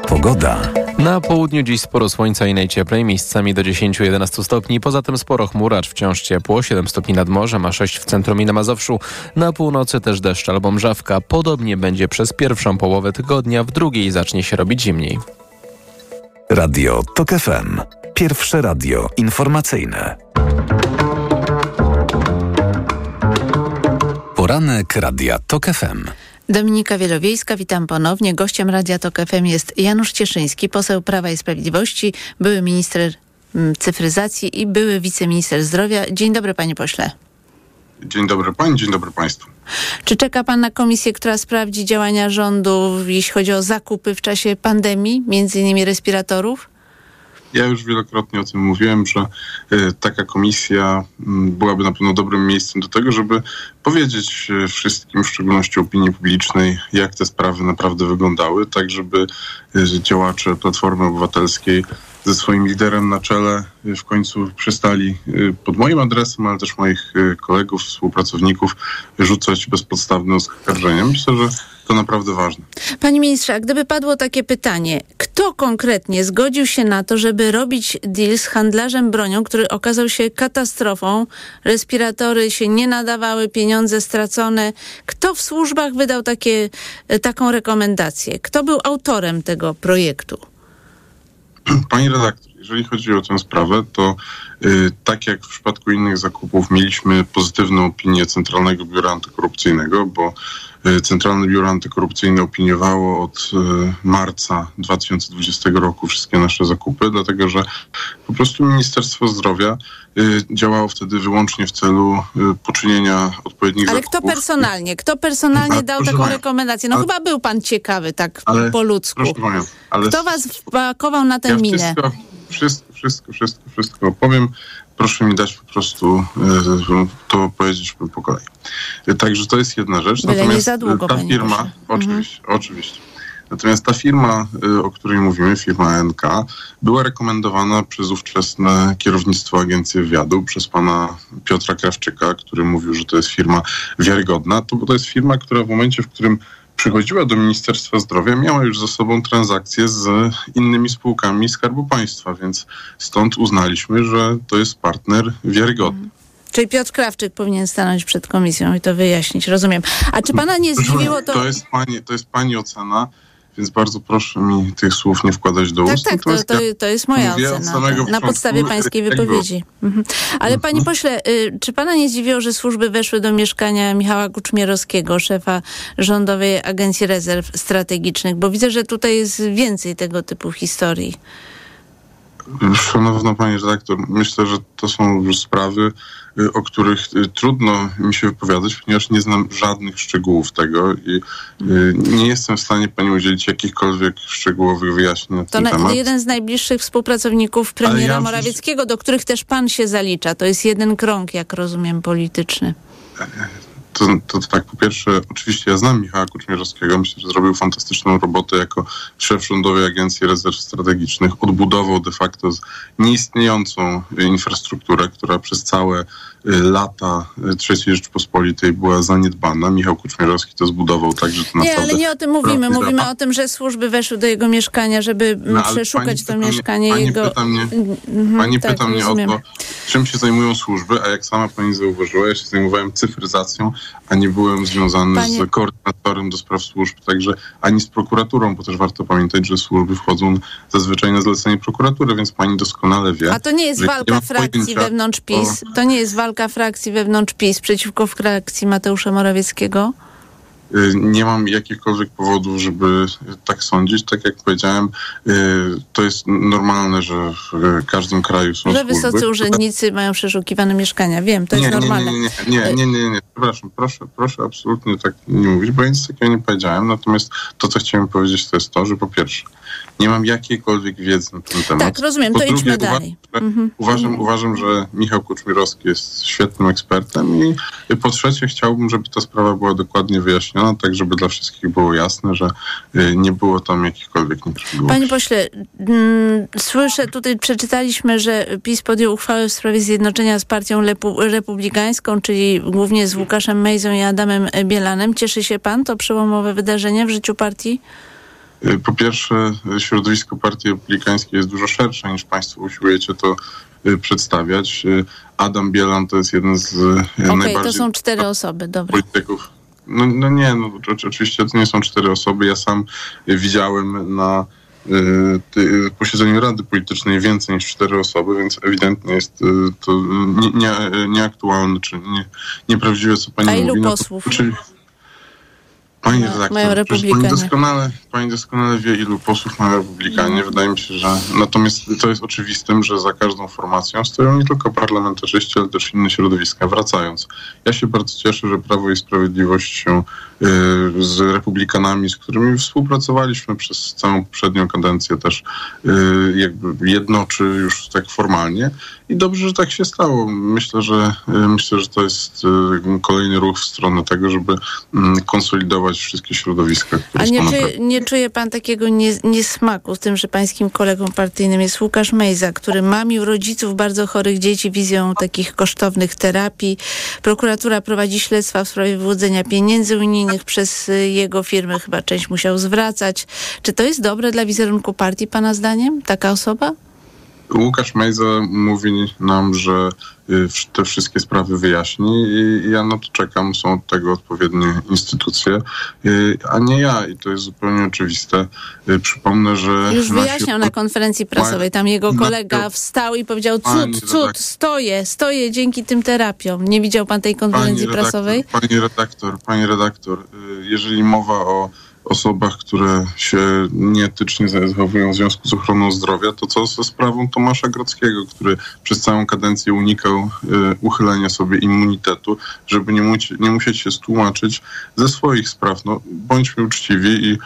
Pogoda. Na południu dziś sporo słońca i najcieplej, miejscami do 10-11 stopni. Poza tym sporo chmur, acz wciąż ciepło, 7 stopni nad morzem, a 6 w centrum i na Mazowszu. Na północy też deszcz albo mrzawka. Podobnie będzie przez pierwszą połowę tygodnia, w drugiej zacznie się robić zimniej. Radio TOK FM. Pierwsze radio informacyjne. Poranek Radia TOK FM. Dominika Wielowiejska, witam ponownie. Gościem Radia Tok FM jest Janusz Cieszyński, poseł Prawa i Sprawiedliwości, były minister mm, cyfryzacji i były wiceminister zdrowia. Dzień dobry panie pośle. Dzień dobry pani, dzień dobry państwu. Czy czeka pan na komisję, która sprawdzi działania rządu, jeśli chodzi o zakupy w czasie pandemii, między innymi respiratorów? Ja już wielokrotnie o tym mówiłem, że y, taka komisja y, byłaby na pewno dobrym miejscem do tego, żeby powiedzieć y, wszystkim, w szczególności opinii publicznej, jak te sprawy naprawdę wyglądały, tak żeby działacze Platformy Obywatelskiej ze swoim liderem na czele w końcu przestali pod moim adresem, ale też moich kolegów, współpracowników rzucać bezpodstawne oskarżenia. Myślę, że to naprawdę ważne. Panie ministrze, a gdyby padło takie pytanie, kto konkretnie zgodził się na to, żeby robić deal z handlarzem bronią, który okazał się katastrofą, respiratory się nie nadawały, pieniądze stracone. Kto w służbach wydał takie, taką rekomendację? Kto był autorem tego projektu? Pani redaktor, jeżeli chodzi o tę sprawę, to y, tak jak w przypadku innych zakupów mieliśmy pozytywną opinię Centralnego Biura Antykorupcyjnego, bo Centralne Biuro Antykorupcyjne opiniowało od y, marca 2020 roku wszystkie nasze zakupy, dlatego że po prostu Ministerstwo Zdrowia y, działało wtedy wyłącznie w celu poczynienia odpowiednich Ale zakupów. kto personalnie? Kto personalnie Ale dał taką panią, rekomendację? No ale- chyba był pan ciekawy, tak Ale po ludzku. Panią, ale Kto was wpakował na tę ja minę? Wszystko, wszystko, wszystko, wszystko, wszystko opowiem. Proszę mi dać po prostu e, to powiedzieć po kolei. Także to jest jedna rzecz. Byle nie Natomiast za długo, ta firma. Mhm. oczywiście, oczywiście. Natomiast ta firma, e, o której mówimy, firma NK, była rekomendowana przez ówczesne kierownictwo Agencji Wywiadu, przez pana Piotra Krawczyka, który mówił, że to jest firma wiarygodna. To, to jest firma, która w momencie, w którym przychodziła do Ministerstwa Zdrowia, miała już za sobą transakcje z innymi spółkami Skarbu Państwa, więc stąd uznaliśmy, że to jest partner wiarygodny. Czyli Piotr Krawczyk powinien stanąć przed komisją i to wyjaśnić, rozumiem. A czy pana nie zdziwiło to... To jest pani, to jest pani ocena, więc bardzo proszę mi tych słów nie wkładać do Tak, ust. tak, to, to, ja to jest moja ocena. tak, Na podstawie pańskiej wypowiedzi. Mhm. Ale panie pośle, y, czy pana nie zdziwiło, że służby weszły do mieszkania Michała Kuczmierowskiego, szefa Rządowej Agencji Rezerw Strategicznych? Bo widzę, że tutaj jest więcej tego typu historii. Szanowna Pani redaktor, myślę, że to są już sprawy, o których y, trudno mi się wypowiadać, ponieważ nie znam żadnych szczegółów tego i y, nie jestem w stanie Pani udzielić jakichkolwiek szczegółowych wyjaśnień na To ten na, temat. jeden z najbliższych współpracowników premiera ja- Morawieckiego, do których też pan się zalicza. To jest jeden krąg, jak rozumiem, polityczny. To, to tak, po pierwsze, oczywiście ja znam Michała Kuczmierowskiego, myślę, że zrobił fantastyczną robotę jako szef Rządowej Agencji Rezerw Strategicznych. Odbudował de facto nieistniejącą infrastrukturę, która przez całe lata III Rzeczpospolitej była zaniedbana. Michał Kuczmierowski to zbudował tak, że to Nie, naprawdę... ale nie o tym mówimy. Mówimy o tym, że służby weszły do jego mieszkania, żeby No, przeszukać to mieszkanie pani jego. Pyta mnie, Mhm, pani tak, pyta mnie rozumiem. o to, czym się zajmują służby, a jak sama pani zauważyła, ja się zajmowałem cyfryzacją, a nie byłem związany z koordynatorem do spraw służb, także ani z prokuraturą, bo też warto pamiętać, że służby wchodzą zazwyczaj na zlecenie prokuratury, więc pani doskonale wie. A to nie jest walka frakcji pojęcia wewnątrz PiS. To nie jest walka frakcji wewnątrz PiS przeciwko frakcji Mateusza Morawieckiego. Y, Nie mam jakichkolwiek powodów, żeby tak sądzić. Tak jak powiedziałem, y, to jest normalne, że w każdym kraju są Że wysocy urzędnicy mają przeszukiwane mieszkania. Wiem, to jest normalne. Nie, nie, nie, nie, nie. Przepraszam, proszę, proszę absolutnie tak nie mówić, bo nic takiego nie powiedziałem. Natomiast to, co chciałem powiedzieć, to jest to, że po pierwsze, nie mam jakiejkolwiek wiedzy na ten temat. Tak, rozumiem, Po to drugie, idźmy uważam, dalej. że- Mhm. Uważam, uważam, że Michał Kuczmierowski jest świetnym ekspertem i po trzecie chciałbym, żeby ta sprawa była dokładnie wyjaśniona, tak żeby dla wszystkich było jasne, że y, nie było tam jakichkolwiek nieprawidłowości. Panie pośle, mm, słyszę, tutaj przeczytaliśmy, że PiS podjął uchwałę w sprawie zjednoczenia z partią Lepu- republikańską, czyli głównie z Łukaszem Mejzą i Adamem Bielanem. Cieszy się pan? To przełomowe wydarzenie w życiu partii? Y, Po pierwsze, środowisko Partii Republikańskiej jest dużo szersze niż Państwo usiłujecie to y, przedstawiać. Y, Adam Bielan to jest jeden z y, Okej, to najbardziej są cztery osoby, dobra. polityków. No, no nie, no, oczy- oczywiście to nie są cztery osoby. Ja sam widziałem na posiedzeniu Rady Politycznej więcej niż cztery osoby, więc ewidentnie jest to nie, nie, nieaktualne czy nie, nieprawdziwe, co pani A ilu mówi. No to- posłów? Pani Ma- redaktor, mają przecież pani republikanie. doskonale, pani doskonale wie, ilu posłów mają republikanie. Wydaje mi się, że natomiast to jest oczywistym, że za każdą formacją stoją nie tylko parlamentarzyści, ale też inne środowiska. Wracając, ja się bardzo cieszę, że Prawo i Sprawiedliwość się y, z republikanami, z którymi współpracowaliśmy przez całą poprzednią kadencję też y, jakby jednoczy już tak formalnie i dobrze, że tak się stało. Myślę, że y, myślę, że to jest kolejny ruch w stronę tego, żeby mm, konsolidować wszystkie środowiska, które A są nie, na czuje, nie czuje pan takiego nie, niesmaku z tym, że pańskim kolegą partyjnym jest Łukasz Mejza, który mamił rodziców bardzo chorych dzieci wizją takich kosztownych terapii. Prokuratura prowadzi śledztwa w sprawie wyłudzenia pieniędzy unijnych przez y, jego firmy. Chyba część musiał zwracać. Czy to jest dobre dla wizerunku partii, pana zdaniem? Taka osoba? Łukasz Mejza mówi nam, że te wszystkie sprawy wyjaśni i ja na to czekam. Są od tego odpowiednie instytucje, y, a nie ja. I to jest zupełnie oczywiste. Y, Przypomnę, że Już wyjaśniał na konferencji prasowej. Tam jego kolega wstał i powiedział Pani cud, cud, stoję, stoję dzięki tym terapiom. Nie widział pan tej konferencji redaktor, prasowej? Pani redaktor, pani redaktor, y, jeżeli mowa o osobach, które się nieetycznie zachowują w związku z ochroną zdrowia, to co ze sprawą Tomasza Grodzkiego, który przez całą kadencję unikał y, uchylenia sobie immunitetu, żeby nie, muci, nie musieć się stłumaczyć ze swoich spraw. No, bądźmy uczciwi i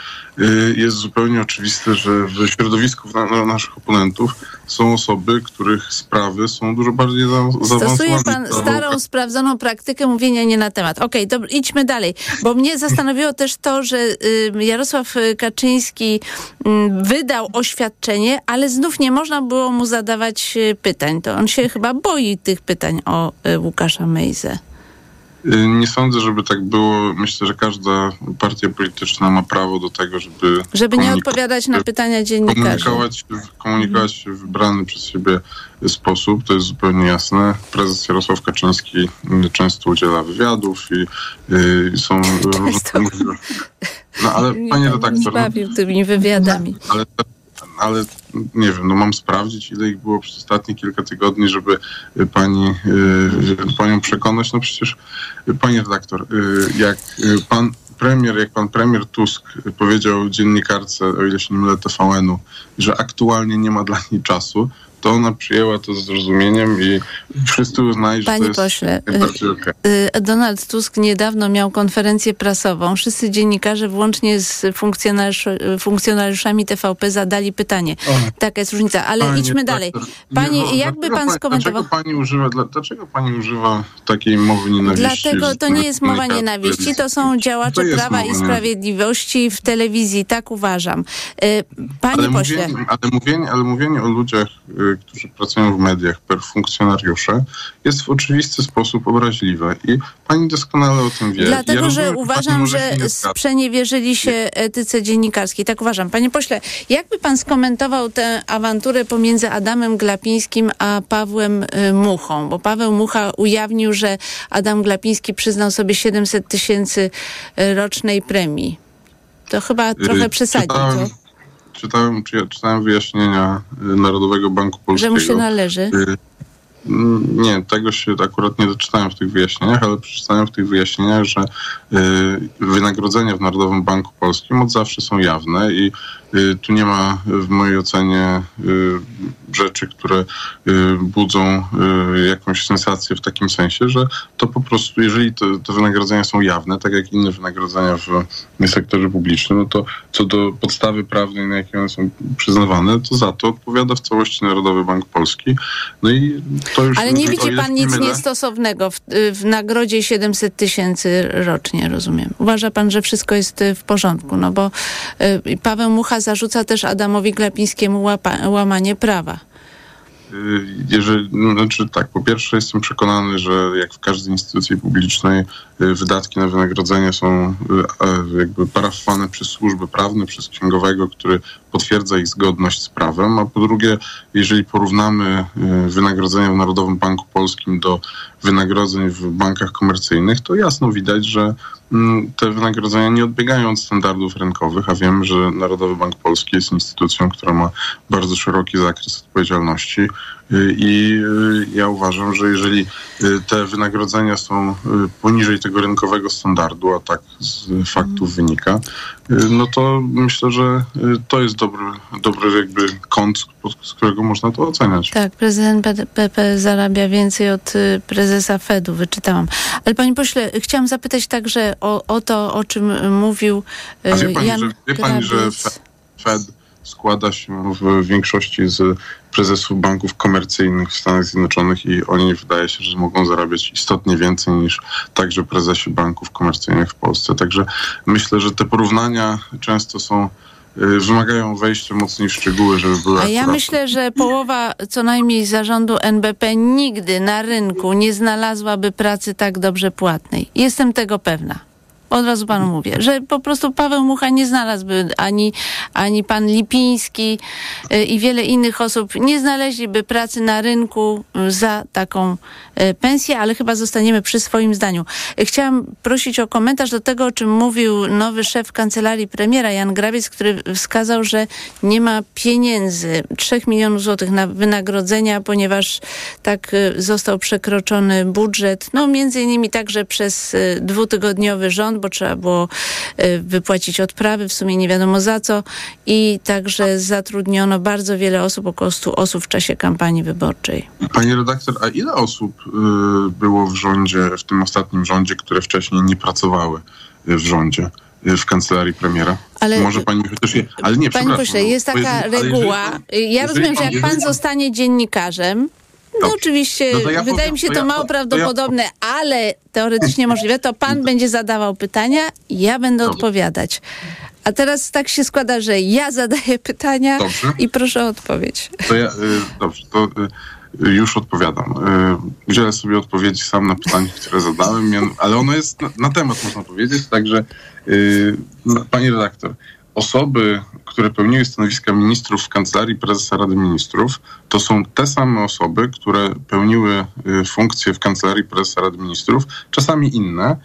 y, jest zupełnie oczywiste, że w środowisku na, na naszych oponentów są osoby, których sprawy są dużo bardziej za, zaawansowane. Stosuje pan starą, sprawdzoną praktykę mówienia nie na temat. Okej, dobra, idźmy dalej, bo mnie zastanowiło też to, że y, Jarosław Kaczyński y, wydał oświadczenie, ale znów nie można było mu zadawać y, pytań. To on się chyba boi tych pytań o Łukasza Mejzę. Y, Nie sądzę, żeby tak było. Myślę, że każda partia polityczna ma prawo do tego, żeby. Żeby nie odpowiadać na pytania dziennikarzy. Komunikować, komunikować się w wybrany przez siebie sposób, to jest zupełnie jasne. Prezes Jarosław Kaczyński y, często udziela wywiadów i y, są różne. No ale Mnie panie pan redaktor, no, zbawił tymi wywiadami. ale, ale nie wiem, no mam sprawdzić, ile ich było przez ostatnie kilka tygodni, żeby y, pani, y, panią przekonać. No przecież, y, panie redaktor, jak pan premier, jak pan premier Tusk powiedział dziennikarce, o ile się nie mylę, TVN-u, że aktualnie nie ma dla niej czasu, to ona przyjęła to z zrozumieniem i wszyscy uznali, że Panie to jest pośle, najbardziej okej. Y, Donald Tusk niedawno miał konferencję prasową. Wszyscy dziennikarze, włącznie z funkcjonariusz, funkcjonariuszami TVP, zadali pytanie. Taka jest różnica, ale Pani idźmy dalej. Panie, nie, no, jakby pan pani- skomentował? Dlaczego pani używa, dla- dlaczego pani używa takiej mowy nienawiści? Dlatego to nie jest mowa nienawiści, to są działacze To Prawa mowa i. Sprawiedliwości w telewizji, tak uważam. Y, Panie ale pośle, Mówienie, ale, mówienie, ale mówienie o ludziach, y, którzy pracują w mediach, per funkcjonariusze, jest w oczywisty sposób obraźliwe i pani doskonale o tym wie. Dlatego, ja że rozumiem, pani uważam, że sprzeniewierzyli się etyce dziennikarskiej. Tak uważam. Panie pośle, jakby pan skomentował tę awanturę pomiędzy Adamem Glapińskim a Pawłem y, Muchą? Bo Paweł Mucha ujawnił, że Adam Glapiński przyznał sobie 700 tysięcy y, rocznej premii. To chyba trochę Y, przesadził, Czytałem? Czytałem, czy- czytałem wyjaśnienia y, Narodowego Banku że Polskiego. mu się należy. Y, mm, Nie, tego się akurat nie doczytałem w tych wyjaśnieniach, ale przeczytałem w tych wyjaśnieniach, że y, wynagrodzenia w Narodowym Banku Polskim od zawsze są jawne i tu nie ma w mojej ocenie y, rzeczy, które y, budzą y, jakąś sensację w takim sensie, że to po prostu, jeżeli te, te wynagrodzenia są jawne, tak jak inne wynagrodzenia w sektorze publicznym, no to co do podstawy prawnej, na jakiej one są przyznawane, to za to odpowiada w całości Narodowy Bank Polski. No i to już... Ale nie widzi pan nic mylę, niestosownego w, y, w nagrodzie 700 tysięcy rocznie, rozumiem. Uważa pan, że wszystko jest y, w porządku, no bo y, Paweł Mucha zarzuca też Adamowi Glapińskiemu łapa, łamanie prawa. Y, Jeżeli, no, znaczy tak, po pierwsze jestem przekonany, że jak w każdej instytucji publicznej wydatki na wynagrodzenie są y, jakby parafowane przez służby prawne, przez księgowego, który potwierdza ich zgodność z prawem, a po drugie, jeżeli porównamy y, wynagrodzenia w Narodowym Banku Polskim do wynagrodzeń w bankach komercyjnych, to jasno widać, że mm, te wynagrodzenia nie odbiegają od standardów rynkowych, a wiem, że Narodowy Bank Polski jest instytucją, która ma bardzo szeroki zakres odpowiedzialności y, i y, ja uważam, że jeżeli y, te wynagrodzenia są y, poniżej tego rynkowego standardu, a tak z faktów wynika, y, no to myślę, że y, to jest dobry, dobry jakby kąt, z którego można to oceniać. Tak, prezydent PP zarabia więcej od y, prezesa Fedu, wyczytałam. Ale panie pośle, chciałam zapytać także o, o to, o czym mówił y, A wie pani, Jan że, wie pani, że Fed składa się w większości z prezesów banków komercyjnych w Stanach Zjednoczonych i oni wydaje się, że mogą zarabiać istotnie więcej niż także prezesi banków komercyjnych w Polsce. Także myślę, że te porównania często są y, wymagają wejścia mocniej w szczegóły, żeby były A ja myślę, że połowa co najmniej zarządu NBP nigdy na rynku nie znalazłaby pracy tak dobrze płatnej. Jestem tego pewna. Od razu panu mówię, że po prostu Paweł Mucha nie znalazłby ani, ani pan Lipiński y, i wiele innych osób nie znaleźliby pracy na rynku y, za taką y, pensję, ale chyba zostaniemy przy swoim zdaniu. Chciałam prosić o komentarz do tego, o czym mówił nowy szef kancelarii premiera Jan Grabiec, który wskazał, że nie ma pieniędzy, 3 milionów złotych na wynagrodzenia, ponieważ tak został przekroczony budżet, no między innymi także przez dwutygodniowy rząd, bo trzeba było y, wypłacić odprawy, w sumie nie wiadomo za co i także zatrudniono bardzo wiele osób, około 100 osób w czasie kampanii wyborczej. Pani redaktor, a ile osób y, było w rządzie, w tym ostatnim rządzie, które wcześniej nie pracowały y, w rządzie, w kancelarii premiera? Ale- Może pani chociaż je, ale nie, Panie pośle, jest taka jeżeli- jeżeli reguła. pan- Ja jeżeli rozumiem, że jak pan jeżeli zostanie dziennikarzem, no Dobrze. oczywiście, No ja wydaje powiem, mi się to to ja- mało to- to ja- prawdopodobne, ale teoretycznie możliwe, to pan będzie zadawał pytania, ja będę odpowiadać. A teraz tak się składa, że ja zadaję pytania Dobrze. i proszę o odpowiedź. To ja, y, dobrze, to y, już odpowiadam. Y, udzielę sobie odpowiedzi sam na pytanie, które zadałem, ale ono jest na, na temat, można powiedzieć, także y, no, pani redaktor, osoby, które pełniły stanowiska ministrów w Kancelarii Prezesa Rady Ministrów, to są te same osoby, które pełniły y, funkcje w Kancelarii Prezesa Rady Ministrów, czasami inne, y,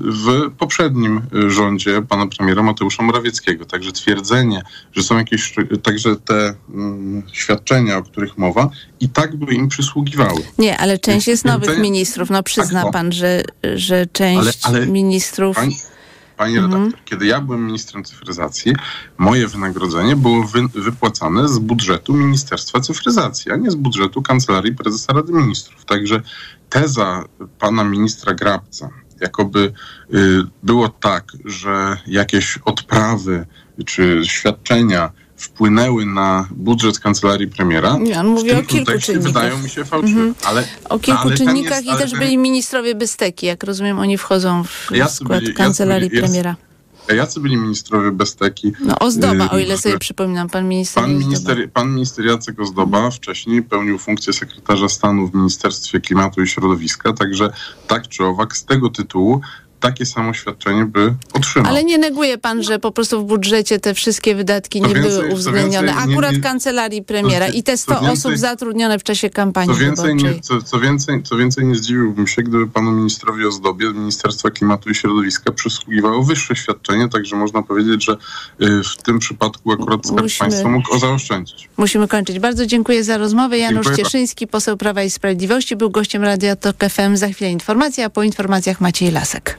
w poprzednim y, rządzie pana premiera Mateusza Morawieckiego. Także twierdzenie, że są jakieś, także te mm, świadczenia, o których mowa, i tak by im przysługiwały. Nie, ale część jest nowych ministrów. No przyzna Tak, no. pan, że, że część Ale- ale ministrów... Pani, pani redaktor, kiedy ja byłem ministrem cyfryzacji, moje wynagrodzenie było wy, wypłacane z budżetu Ministerstwa Cyfryzacji, a nie z budżetu Kancelarii Prezesa Rady Ministrów. Także teza pana ministra Grabca, jakoby y, było tak, że jakieś odprawy czy świadczenia wpłynęły na budżet kancelarii premiera. Nie, on mówi w tym o kilku czynnikach. wydają mi się fałszywe. Mhm. Ale, O kilku ale czynnikach jest, i też byli ministrowie Besteki. Jak rozumiem, oni wchodzą w Jacy skład byli- kancelarii jacy- premiera. A jacy byli ministrowie Besteki? No Ozdoba, o ile Y, sobie przypominam, pan minister Pan minister, pan minister Jacek Ozdoba wcześniej pełnił funkcję sekretarza stanu w Ministerstwie Klimatu i Środowiska, także tak czy owak z tego tytułu takie samo świadczenie by otrzymał. Ale nie neguje pan, że po prostu w budżecie te wszystkie wydatki nie więcej- były uwzględnione. więcej, nie- Akurat nie- kancelarii premiera i te 100 co więcej- osób zatrudnione w czasie kampanii Co więcej, nie, co, co, więcej, co więcej, nie zdziwiłbym się, gdyby panu ministrowi Ozdobie z Ministerstwa Klimatu i Środowiska przysługiwało wyższe świadczenie, także można powiedzieć, że y, w tym przypadku akurat Skarb Musimy- Państwa mógł zaoszczędzić. Musimy kończyć. Bardzo dziękuję za rozmowę. Janusz Dziękuję. Cieszyński, poseł Prawa i Sprawiedliwości, był gościem Radia Tok FM. Za chwilę informacja, a po informacjach Maciej Lasek.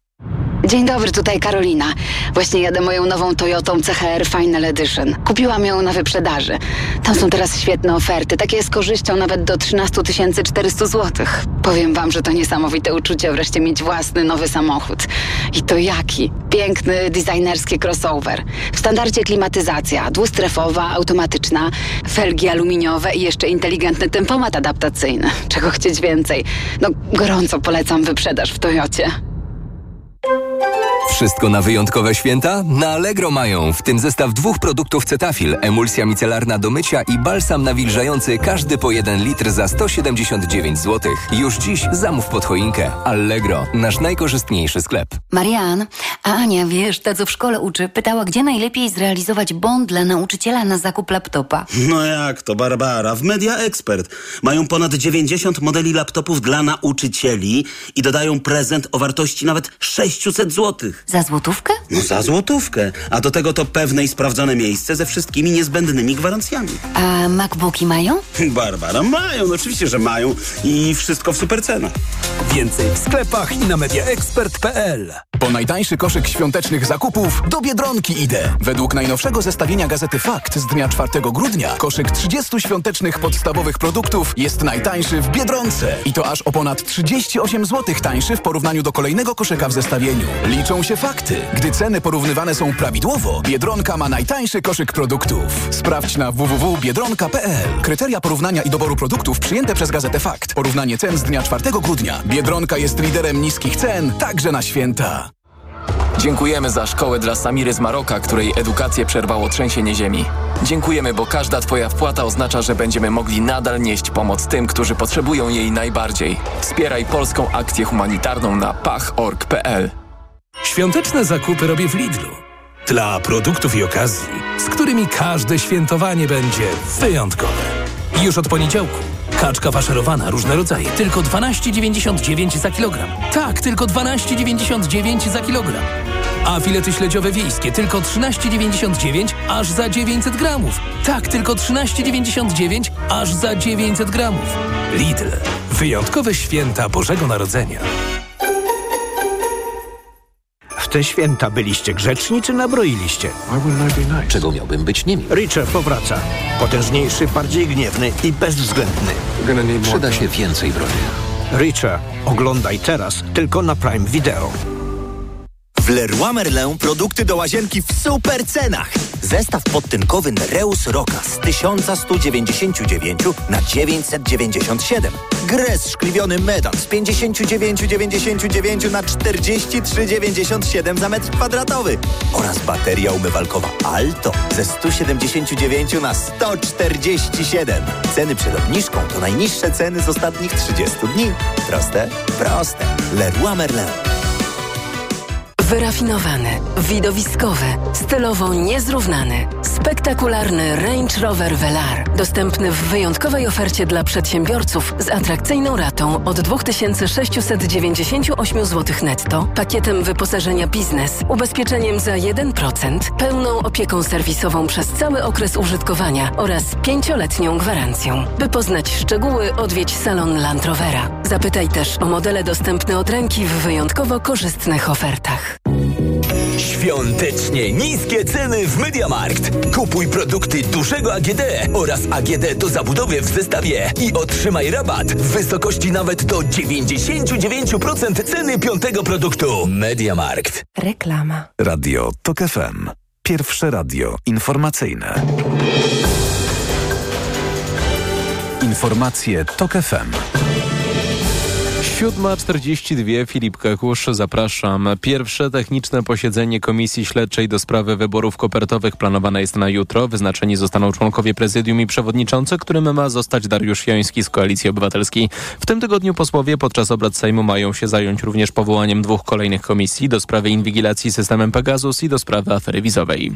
Dzień dobry, tutaj Karolina. Właśnie jadę moją nową Toyotą CHR Final Edition. Kupiłam ją na wyprzedaży. Tam są teraz świetne oferty, takie z korzyścią nawet do 13 400 zł. Powiem wam, że to niesamowite uczucie wreszcie mieć własny nowy samochód. I to jaki? Piękny, designerski crossover. W standardzie klimatyzacja, dwustrefowa, automatyczna, felgi aluminiowe i jeszcze inteligentny tempomat adaptacyjny. Czego chcieć więcej? No, gorąco polecam wyprzedaż w Toyocie. Wszystko na wyjątkowe święta? Na Allegro mają, w tym zestaw dwóch produktów Cetafil, emulsja micelarna do mycia i balsam nawilżający, każdy po 1 litr za 179 zł. Już dziś zamów pod choinkę. Allegro, nasz najkorzystniejszy sklep. Marian, a Ania, wiesz, ta co w szkole uczy, pytała, gdzie najlepiej zrealizować bond dla nauczyciela na zakup laptopa. No jak to, Barbara? W Media Expert mają ponad 90 modeli laptopów dla nauczycieli i dodają prezent o wartości nawet 600 zł. Za złotówkę? No za złotówkę. A do tego to pewne i sprawdzone miejsce ze wszystkimi niezbędnymi gwarancjami. A MacBooki mają? Barbara, mają, no oczywiście, że mają i wszystko w super cenach. Więcej w sklepach i na mediaexpert.pl. Po najtańszy koszyk świątecznych zakupów do Biedronki idę. Według najnowszego zestawienia gazety Fakt z dnia 4 grudnia koszyk 30 świątecznych podstawowych produktów jest najtańszy w Biedronce. I to aż o ponad 38 zł tańszy w porównaniu do kolejnego koszyka w zestawieniu. Liczą się fakty. Gdy ceny porównywane są prawidłowo, Biedronka ma najtańszy koszyk produktów. Sprawdź na www.biedronka.pl. Kryteria porównania i doboru produktów przyjęte przez gazetę Fakt. Porównanie cen z dnia 4 grudnia. Biedronka jest liderem niskich cen, także na święta. Dziękujemy za szkołę dla Samiry z Maroka, której edukację przerwało trzęsienie ziemi. Dziękujemy, bo każda Twoja wpłata oznacza, że będziemy mogli nadal nieść pomoc tym, którzy potrzebują jej najbardziej. Wspieraj polską akcję humanitarną na pach.org.pl. Świąteczne zakupy robię w Lidlu. Dla produktów i okazji, z którymi każde świętowanie będzie wyjątkowe. Już od poniedziałku. Kaczka faszerowana, różne rodzaje, tylko 12,99 za kilogram. Tak, tylko 12,99 za kilogram. A filety śledziowe wiejskie tylko 13,99 aż za 900 gramów. Tak, tylko 13,99 aż za 900 gramów. Lidl. Wyjątkowe święta Bożego Narodzenia. Te święta byliście grzeczni czy nabroiliście? Czego miałbym być nimi? Richard powraca. Potężniejszy, bardziej gniewny i bezwzględny. Przyda się więcej broni. Richard, oglądaj teraz tylko na Prime Video. Leroy Merlin produkty do łazienki w super cenach. Zestaw podtynkowy Nereus Roka z 1199 na 997. Gres szkliwiony Medan z 59,99 na 43,97 za metr kwadratowy. Oraz bateria umywalkowa Alto ze 179 na 147. Ceny przed obniżką to najniższe ceny z ostatnich 30 dni. Proste? Proste. Leroy Merlin. Wyrafinowany, widowiskowy, stylowo niezrównany, spektakularny Range Rover Velar. Dostępny w wyjątkowej ofercie dla przedsiębiorców z atrakcyjną ratą od 2698 zł netto, pakietem wyposażenia biznes, ubezpieczeniem za 1%, pełną opieką serwisową przez cały okres użytkowania oraz pięcioletnią gwarancją. By poznać szczegóły, odwiedź salon Land Rovera. Zapytaj też o modele dostępne od ręki w wyjątkowo korzystnych ofertach. Świątecznie niskie ceny w Mediamarkt. Kupuj produkty dużego AGD oraz AGD do zabudowy w zestawie i otrzymaj rabat w wysokości nawet do 99% ceny piątego produktu. Mediamarkt. Reklama. Radio TOK FM. Pierwsze radio informacyjne. Informacje TOK FM. 7.42 Filip Kakusz, zapraszam. Pierwsze techniczne posiedzenie Komisji Śledczej do sprawy wyborów kopertowych planowane jest na jutro. Wyznaczeni zostaną członkowie prezydium i przewodniczący, którym ma zostać Dariusz Joński z Koalicji Obywatelskiej. W tym tygodniu posłowie podczas obrad Sejmu mają się zająć również powołaniem dwóch kolejnych komisji do sprawy inwigilacji systemem Pegasus i do sprawy afery wizowej.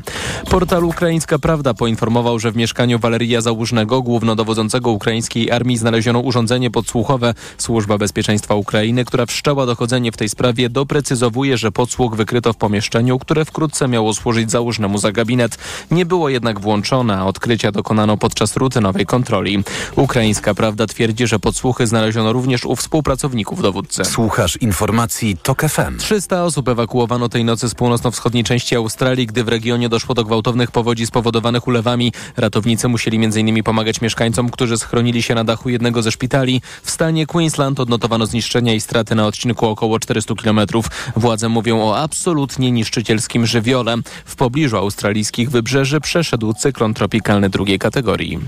Portal Ukraińska Prawda poinformował, że w mieszkaniu Waleria Załużnego, głównodowodzącego ukraińskiej armii, znaleziono urządzenie podsłuchowe. Służba Bezpieczeństwa Ukrainy, która wszczęła dochodzenie w tej sprawie, doprecyzowuje, że podsłuch wykryto w pomieszczeniu, które wkrótce miało służyć założnemu za gabinet. Nie było jednak włączone, a odkrycia dokonano podczas rutynowej kontroli. Ukraińska Prawda twierdzi, że podsłuchy znaleziono również u współpracowników dowódcy. Słuchasz informacji TOK FM. 300 osób ewakuowano tej nocy z północno-wschodniej części Australii, gdy w regionie doszło do gwałtownych powodzi spowodowanych ulewami. Ratownicy musieli m.in. pomagać mieszkańcom, którzy schronili się na dachu jednego ze szpitali. W stanie Queensland odnotowano zniszczenia i straty na odcinku około 400 km. Władze mówią o absolutnie niszczycielskim żywiole. W pobliżu australijskich wybrzeży przeszedł cyklon tropikalny drugiej kategorii.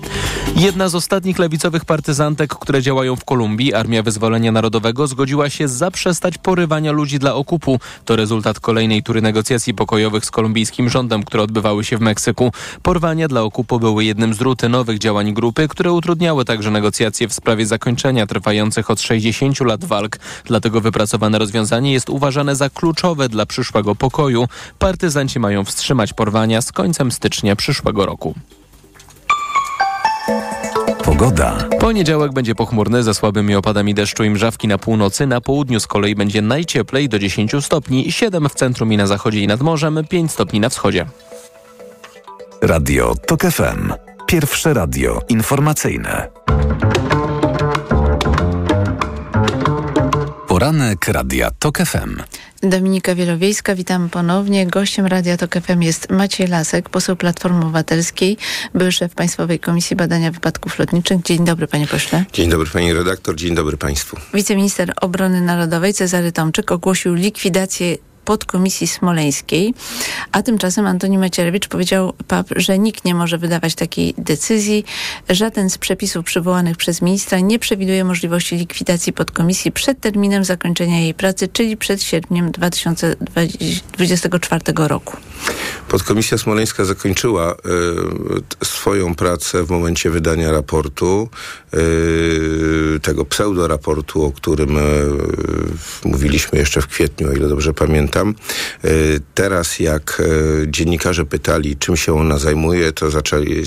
Jedna z ostatnich lewicowych partyzantek, które działają w Kolumbii, Armia Wyzwolenia Narodowego, zgodziła się zaprzestać porywania ludzi dla okupu. To rezultat kolejnej tury negocjacji pokojowych z kolumbijskim rządem, które odbywały się w Meksyku. Porwania dla okupu były jednym z rutynowych działań grupy, które utrudniały także negocjacje w sprawie zakończenia trwających od 60 lat walk. Dlatego wypracowane rozwiązanie jest uważane za kluczowe dla przyszłego pokoju. Partyzanci mają wstrzymać porwania z końcem stycznia przyszłego roku. Pogoda. Poniedziałek będzie pochmurny ze słabymi opadami deszczu i mrzawki na północy. Na południu z kolei będzie najcieplej do 10 stopni, 7 w centrum i na zachodzie i nad morzem, 5 stopni na wschodzie. Radio TOK FM. Pierwsze radio informacyjne. Poranek Radia TOK FM. Dominika Wielowiejska, witam ponownie. Gościem Radia Tok FM jest Maciej Lasek, poseł Platformy Obywatelskiej, były szef Państwowej Komisji Badania Wypadków Lotniczych. Dzień dobry, panie pośle. Dzień dobry, pani redaktor, dzień dobry państwu. Wiceminister Obrony Narodowej Cezary Tomczyk ogłosił likwidację podkomisji smoleńskiej, a tymczasem Antoni Macierewicz powiedział PAP, że nikt nie może wydawać takiej decyzji. Żaden z przepisów przywołanych przez ministra nie przewiduje możliwości likwidacji podkomisji przed terminem zakończenia jej pracy, czyli przed sierpniem 2024 roku. Podkomisja smoleńska zakończyła y, swoją pracę w momencie wydania raportu, y, tego pseudoraportu, o którym y, mówiliśmy jeszcze w kwietniu, o ile dobrze pamiętam. Teraz jak dziennikarze pytali, czym się ona zajmuje, to zaczęli,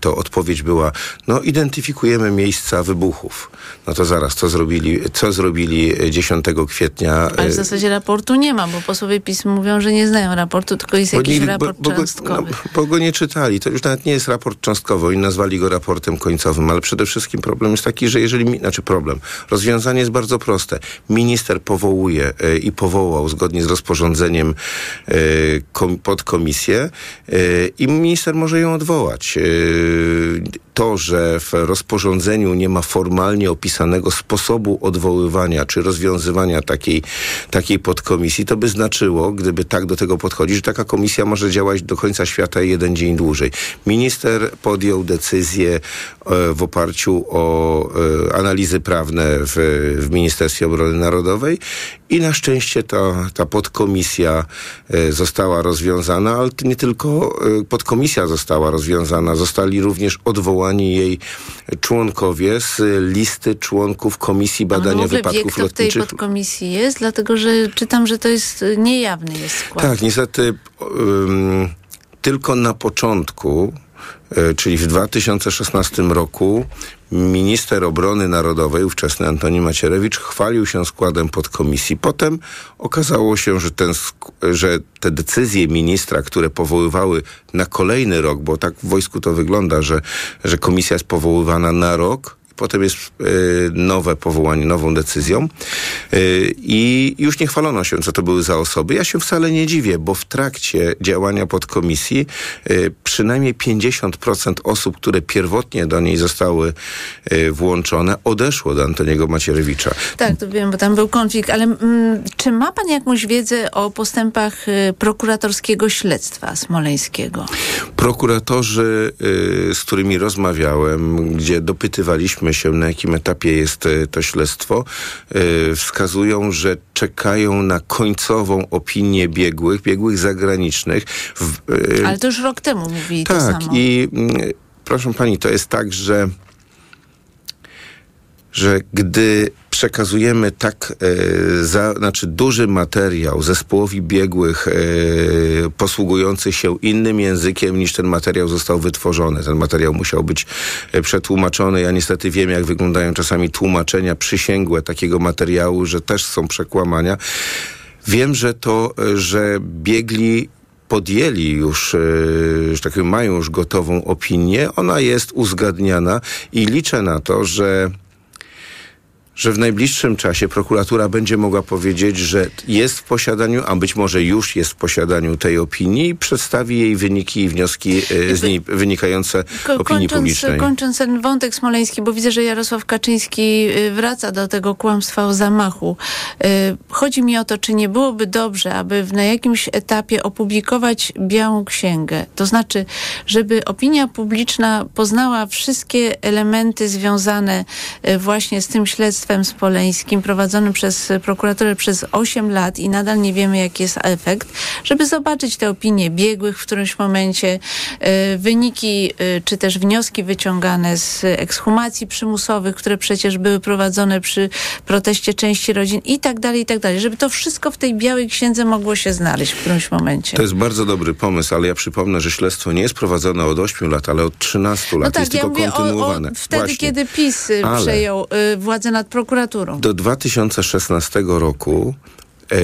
to odpowiedź była, no identyfikujemy miejsca wybuchów. No to zaraz, co zrobili, co zrobili 10 kwietnia? Ale w zasadzie raportu nie ma, bo posłowie PiS mówią, że nie znają raportu, tylko jest jakiś nie, raport bo, bo, cząstkowy. No, bo go nie czytali. To już nawet nie jest raport cząstkowy. Oni nazwali go raportem końcowym, ale przede wszystkim problem jest taki, że jeżeli, znaczy problem, rozwiązanie jest bardzo proste. Minister powołuje e, i powołał zgodnie z rozporządzeniem e, kom, podkomisję e, i minister może ją odwołać. To, że w rozporządzeniu nie ma formalnie opisanego sposobu odwoływania czy rozwiązywania takiej, takiej podkomisji, to by znaczyło, gdyby tak do tego podchodzić, że taka komisja może działać do końca świata jeden dzień dłużej. Minister podjął decyzję w oparciu o analizy prawne w, w Ministerstwie Obrony Narodowej i na szczęście ta, ta podkomisja e, została rozwiązana, ale nie tylko e, podkomisja została rozwiązana, zostali również odwołani jej członkowie z listy członków Komisji Badania wie, Wypadków kto w tej Lotniczych. podkomisji jest? Dlatego, że czytam, że to jest y, niejawny jest skład. Tak, niestety ym, tylko na początku, czyli w 2016 roku, minister obrony narodowej, ówczesny Antoni Macierewicz, chwalił się składem podkomisji. Potem okazało się, że, ten, że te decyzje ministra, które powoływały na kolejny rok, bo tak w wojsku to wygląda, że, że komisja jest powoływana na rok, Potem jest y, nowe powołanie, nową decyzją y, i już nie chwalono się, co to były za osoby. Ja się wcale nie dziwię, bo w trakcie działania podkomisji y, przynajmniej 50% osób, które pierwotnie do niej zostały włączone, odeszło do Antoniego Macierewicza. Tak, to wiem, bo tam był konflikt, ale mm, czy ma pan jakąś wiedzę o postępach prokuratorskiego śledztwa smoleńskiego? Prokuratorzy, z którymi rozmawiałem, gdzie dopytywaliśmy się, na jakim etapie jest y, to śledztwo, y, wskazują, że czekają na końcową opinię biegłych, biegłych zagranicznych. W, y, Ale to już rok temu mówili to tak, samo. i mm, proszę pani, to jest tak, że że gdy przekazujemy tak e, za, znaczy duży materiał zespołowi biegłych e, posługujących się innym językiem niż ten materiał został wytworzony. Ten materiał musiał być e, przetłumaczony. Ja niestety wiem, jak wyglądają czasami tłumaczenia przysięgłe takiego materiału, że też są przekłamania. Wiem, że to, e, że biegli podjęli już, e, że tak powiem, mają już gotową opinię. Ona jest uzgadniana i liczę na to, że że w najbliższym czasie prokuratura będzie mogła powiedzieć, że jest w posiadaniu, a być może już jest w posiadaniu tej opinii i przedstawi jej wyniki i wnioski e, z niej wynikające Ko- opinii publicznej. kończąc ten wątek smoleński, bo widzę, że Jarosław Kaczyński y, wraca do tego kłamstwa o zamachu. Y, Chodzi mi o to, czy nie byłoby dobrze, aby na jakimś etapie opublikować białą księgę. To znaczy, żeby opinia publiczna poznała wszystkie elementy związane właśnie z tym śledztwem smoleńskim prowadzonym przez prokuraturę przez 8 lat i nadal nie wiemy, jaki jest efekt, żeby zobaczyć te opinie biegłych w którymś momencie, y, wyniki y, czy też wnioski wyciągane z ekshumacji przymusowych, które przecież były prowadzone przy proteście części rodzin i tak dalej, i tak dalej. Żeby to wszystko w tej białej księdze mogło się znaleźć w którymś momencie. To jest bardzo dobry pomysł, ale ja przypomnę, że śledztwo nie jest prowadzone od 8 lat, ale od 13 lat. No tak, jest ja tylko mówię o, o kontynuowane. wtedy, Właśnie. kiedy PiS y, Ale- przejął y, władzę nad prokuraturą. Do 2016 roku e,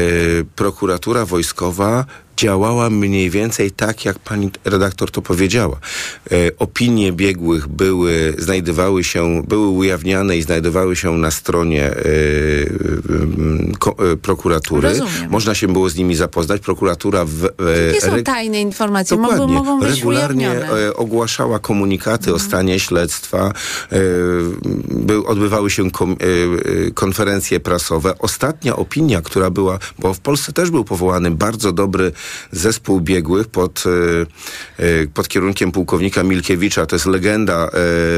prokuratura wojskowa działała mniej więcej tak, jak pani redaktor to powiedziała. E, opinie biegłych były, znajdowały się, były ujawniane i znajdowały się na stronie e, e, prokuratury. Rozumiem. Można się było z nimi zapoznać. Prokuratura w, e, Nie są tajne informacje, mogą, Dokładnie. mogą być Regularnie ujawnione. ogłaszała komunikaty o stanie śledztwa. Był, odbywały się kom, konferencje prasowe. Ostatnia opinia, która była, bo w Polsce też był powołany bardzo dobry zespół biegłych pod, e, e, pod kierunkiem pułkownika Milkiewicza. To jest legenda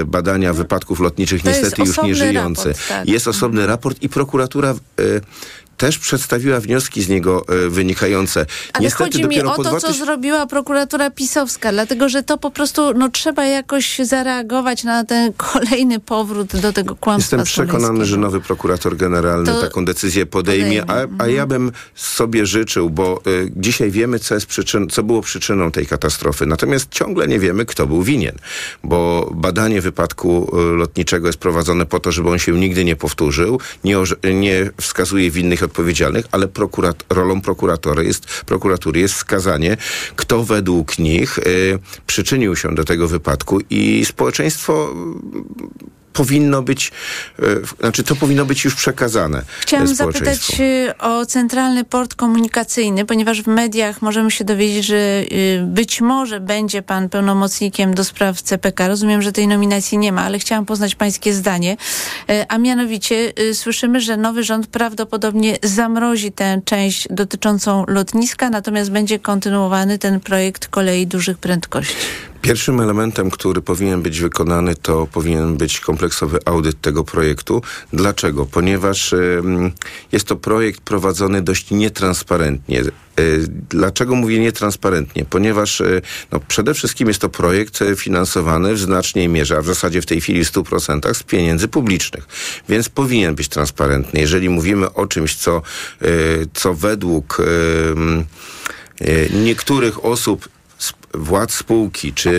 e, badania wypadków lotniczych, To niestety już nie osobny żyjący. raport, tak. Jest osobny raport i prokuratura też przedstawiła wnioski z niego e, wynikające. Ale Niestety chodzi mi o to, co 2000 zrobiła prokuratura pisowska, dlatego że to po prostu no, trzeba jakoś zareagować na ten kolejny powrót do tego kłamstwa Jestem przekonany, że nowy prokurator generalny To taką decyzję podejmie, a, a ja bym sobie życzył, bo y, dzisiaj wiemy, co, jest przyczyn, co było przyczyną tej katastrofy. Natomiast ciągle nie wiemy, kto był winien, bo badanie wypadku y, lotniczego jest prowadzone po to, żeby on się nigdy nie powtórzył, nie, nie wskazuje winnych odpowiedzialnych, ale prokurat, rolą prokuratory jest, prokuratury jest wskazanie, kto według nich y, przyczynił się do tego wypadku i społeczeństwo powinno być, e, znaczy to powinno być już przekazane Chciałam e, społeczeństwu. zapytać y, o Centralny Port Komunikacyjny, ponieważ w mediach możemy się dowiedzieć, że być może będzie pan pełnomocnikiem do spraw CPK. Rozumiem, że tej nominacji nie ma, ale chciałam poznać pańskie zdanie. A mianowicie słyszymy, że nowy rząd prawdopodobnie zamrozi tę część dotyczącą lotniska, natomiast będzie kontynuowany ten projekt kolei dużych prędkości. Pierwszym elementem, który powinien być wykonany, to powinien być kompleksowy audyt tego projektu. Dlaczego? Ponieważ jest to projekt prowadzony dość nietransparentnie. Y, Dlaczego mówię nietransparentnie? Ponieważ y, no, przede wszystkim jest to projekt y, finansowany w znacznej mierze, a w zasadzie w tej chwili w 100% z pieniędzy publicznych. Więc powinien być transparentny. Jeżeli mówimy o czymś, co, co według niektórych osób władz spółki czy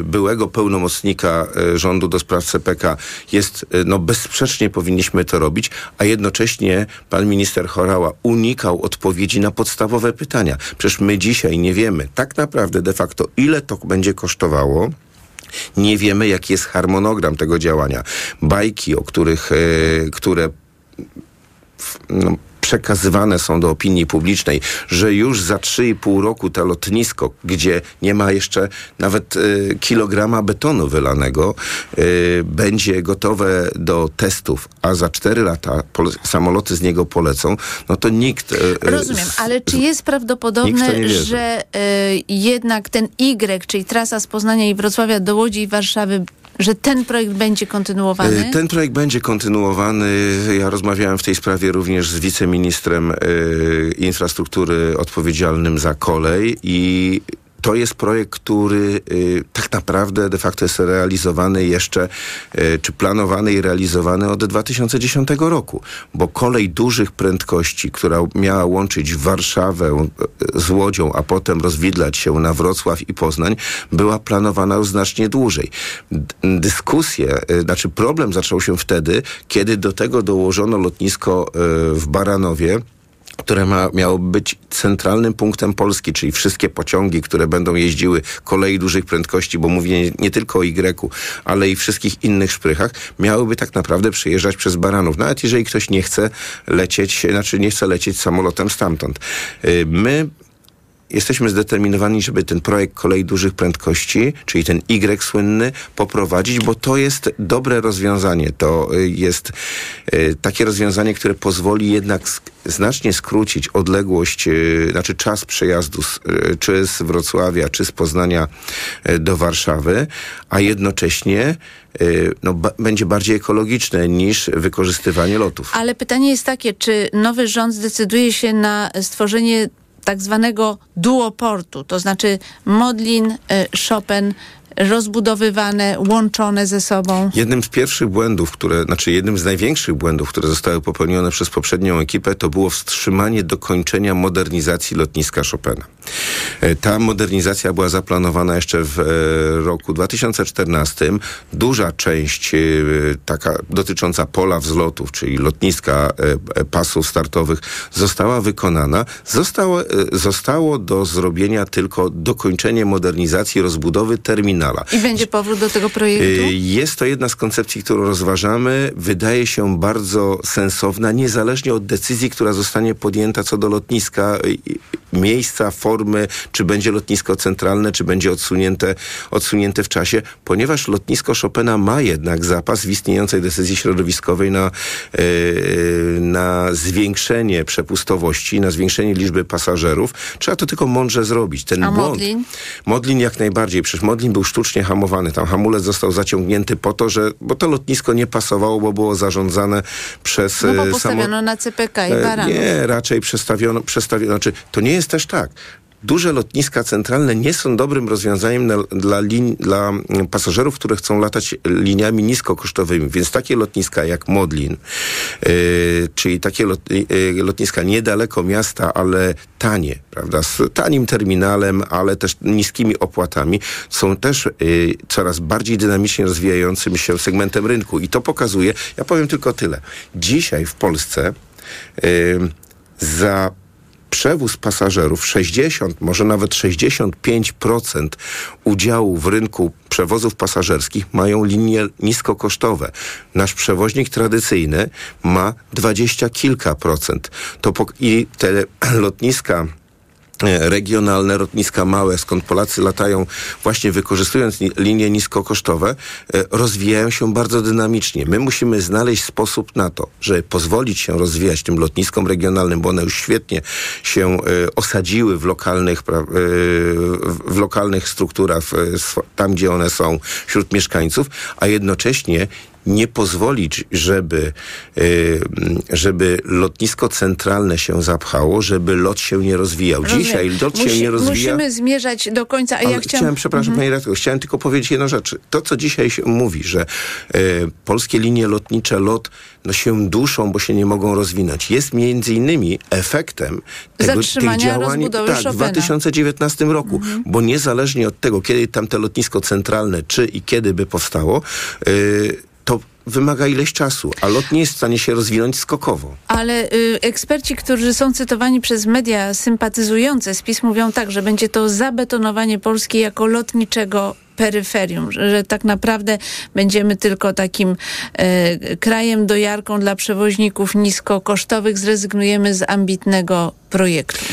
y, byłego pełnomocnika y, rządu do spraw CPK jest, y, no bezsprzecznie powinniśmy to robić, a jednocześnie pan minister Chorała unikał odpowiedzi na podstawowe pytania. Przecież my dzisiaj nie wiemy tak naprawdę de facto ile to będzie kosztowało. Nie wiemy, jaki jest harmonogram tego działania. Bajki, o których, które no, przekazywane są do opinii publicznej, że już za 3,5 roku to lotnisko, gdzie nie ma jeszcze nawet e, kilograma betonu wylanego, e, będzie gotowe do testów, a za 4 lata samoloty z niego polecą, no to nikt... e, Rozumiem, ale czy jest prawdopodobne, że y, jednak ten Y, czyli trasa z Poznania i Wrocławia do Łodzi i Warszawy, że ten projekt będzie kontynuowany? E, Ten projekt będzie kontynuowany. Ja rozmawiałem w tej sprawie również z wiceministrem e, infrastruktury odpowiedzialnym za kolej i to jest projekt, który y, tak naprawdę de facto jest realizowany jeszcze, y, czy planowany i realizowany od 2010 roku, bo kolej dużych prędkości, która miała łączyć Warszawę y, z Łodzią, a potem rozwidlać się na Wrocław i Poznań, była planowana już znacznie dłużej. Dyskusje, znaczy problem zaczął się wtedy, kiedy do tego dołożono lotnisko w Baranowie, które ma, miało być centralnym punktem Polski, czyli wszystkie pociągi, które będą jeździły kolei dużych prędkości, bo mówię nie, tylko o Y, ale i wszystkich innych szprychach, miałyby tak naprawdę przyjeżdżać przez Baranów. Nawet jeżeli ktoś nie chce lecieć, znaczy nie chce lecieć samolotem stamtąd. Y, My jesteśmy zdeterminowani, żeby ten projekt kolei dużych prędkości, czyli ten Y słynny, poprowadzić, bo to jest dobre rozwiązanie. To y, jest y, takie rozwiązanie, które pozwoli jednak znacznie skrócić odległość, y, znaczy czas przejazdu czy z Wrocławia, czy z Poznania do Warszawy, a jednocześnie no, będzie bardziej ekologiczne niż wykorzystywanie lotów. Ale pytanie jest takie, czy nowy rząd zdecyduje się na stworzenie tak zwanego duoportu, to znaczy Modlin, y, Chopin, rozbudowywane, łączone ze sobą? Jednym z pierwszych błędów, które, znaczy jednym z największych błędów, które zostały popełnione przez poprzednią ekipę, to było wstrzymanie dokończenia modernizacji lotniska Chopina. E, Ta modernizacja była zaplanowana jeszcze w e, roku 2014. Duża część e, taka dotycząca pola wzlotów, czyli lotniska pasów startowych została wykonana. Zostało, zostało do zrobienia tylko dokończenie modernizacji, rozbudowy I będzie powrót do tego projektu? Y, Jest to jedna z koncepcji, którą rozważamy. Wydaje się bardzo sensowna, niezależnie od decyzji, która zostanie podjęta co do lotniska, y, y, miejsca, formy, czy będzie lotnisko centralne, czy będzie odsunięte, odsunięte w czasie, ponieważ lotnisko Chopina ma jednak zapas w istniejącej decyzji środowiskowej na, na zwiększenie przepustowości, na zwiększenie liczby pasażerów. Trzeba to tylko mądrze zrobić. Ten A błąd, Modlin? Modlin jak najbardziej. Przecież Modlin był sztucznie hamowany. Tam hamulec został zaciągnięty po to, że, bo to lotnisko nie pasowało, bo było zarządzane przez No e, bo samo- postawiono na CPK i E, Baranów. Nie, raczej przestawiono, przestawiono. Znaczy, to nie jest też tak. Duże lotniska centralne nie są dobrym rozwiązaniem na, dla, lin, dla mm, pasażerów, które chcą latać liniami niskokosztowymi. Więc takie lotniska jak Modlin, e, czyli takie lot, e, lotniska niedaleko miasta, ale tanie, prawda, z tanim terminalem, ale też niskimi opłatami, są też e, coraz bardziej dynamicznie rozwijającym się segmentem rynku. I to pokazuje, ja powiem tylko tyle. Dzisiaj w Polsce e, za przewóz pasażerów 60, może nawet 65% udziału w rynku przewozów pasażerskich mają linie niskokosztowe. Nasz przewoźnik tradycyjny ma 20 kilka procent. To I te lotniska regionalne, lotniska małe, skąd Polacy latają właśnie wykorzystując ni- linie niskokosztowe, e, rozwijają się bardzo dynamicznie. My musimy znaleźć sposób na to, żeby pozwolić się rozwijać tym lotniskom regionalnym, bo one już świetnie się e, osadziły w lokalnych, e, w- lokalnych strukturach, tam gdzie one są wśród mieszkańców, a jednocześnie nie pozwolić, żeby, y, żeby lotnisko centralne się zapchało, żeby lot się nie rozwijał. Dzisiaj Rozumiem. lot się Musi- nie rozwija. Musimy zmierzać do końca, a ja chciałem, chciałam... przepraszam Mhm. Pani redaktor, chciałem tylko powiedzieć jedną rzecz. To, co dzisiaj się mówi, że e, polskie linie lotnicze, LOT, no się duszą, bo się nie mogą rozwinąć, jest między innymi efektem tego, tych działań tak, w Chopina. 2019 roku. Bo niezależnie od tego, kiedy tam te lotnisko centralne, czy i kiedy by powstało, to wymaga ileś czasu, a lot nie jest w stanie się rozwinąć skokowo. Ale y, eksperci, którzy są cytowani przez media sympatyzujące z PiS mówią tak, że będzie to zabetonowanie Polski jako lotniczego peryferium, że, tak naprawdę będziemy tylko takim e, krajem dojarką dla przewoźników niskokosztowych, zrezygnujemy z ambitnego projektu.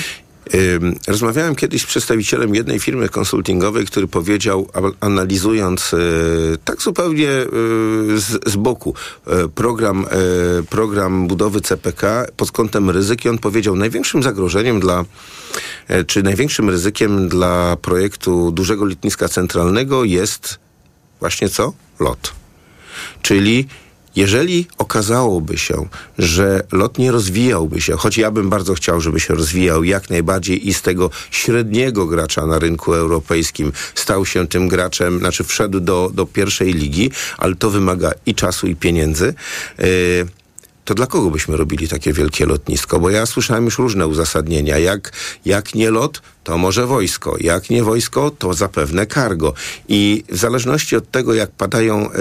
Rozmawiałem kiedyś z przedstawicielem jednej firmy konsultingowej, który powiedział, analizując e, tak zupełnie e, z, z boku e, program, program budowy CPK pod kątem ryzyk i on powiedział, największym zagrożeniem dla, czy największym ryzykiem dla projektu dużego lotniska centralnego jest właśnie co? Lot. Czyli jeżeli okazałoby się, że lot nie rozwijałby się, choć ja bym bardzo chciał, żeby się rozwijał jak najbardziej i z tego średniego gracza na rynku europejskim stał się tym graczem, znaczy wszedł do, do pierwszej ligi, ale to wymaga i czasu, i pieniędzy. Yy, to dla kogo byśmy robili takie wielkie lotnisko? Bo ja słyszałem już różne uzasadnienia. Jak, jak nie lot, to może wojsko. Jak nie wojsko, to zapewne cargo. I w zależności od tego, jak padają e,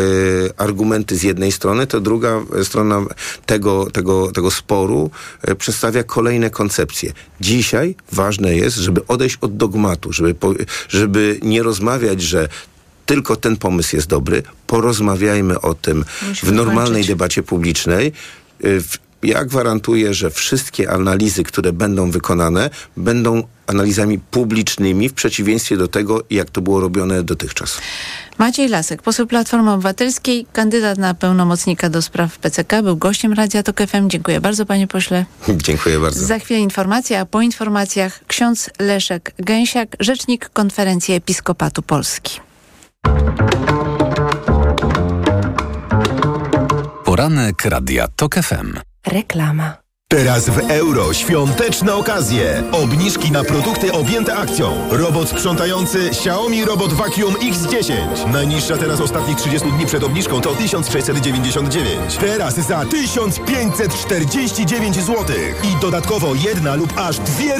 argumenty z jednej strony, to druga strona tego, tego, tego sporu e, przedstawia kolejne koncepcje. Dzisiaj ważne jest, żeby odejść od dogmatu, żeby, po, żeby nie rozmawiać, że tylko ten pomysł jest dobry. Porozmawiajmy o tym Musimy w normalnej debacie publicznej. Y, Ja gwarantuję, że wszystkie analizy, które będą wykonane, będą analizami publicznymi w przeciwieństwie do tego, jak to było robione dotychczas. Maciej Lasek, poseł Platformy Obywatelskiej, kandydat na pełnomocnika do spraw PCK, był gościem Radia Tok FM. Dziękuję bardzo, panie pośle. Dziękuję bardzo. Za chwilę informacja, a po informacjach ksiądz Leszek Gęsiak, rzecznik Konferencji Episkopatu Polski. Poranek Radia TOK FM. Reklama. Teraz w euro świąteczne okazje. Obniżki na produkty objęte akcją. Robot sprzątający Xiaomi Robot Vacuum X10. Najniższa teraz ostatnich 30 dni przed obniżką to 1699. Teraz za 1549 zł. I dodatkowo jedna lub aż dwie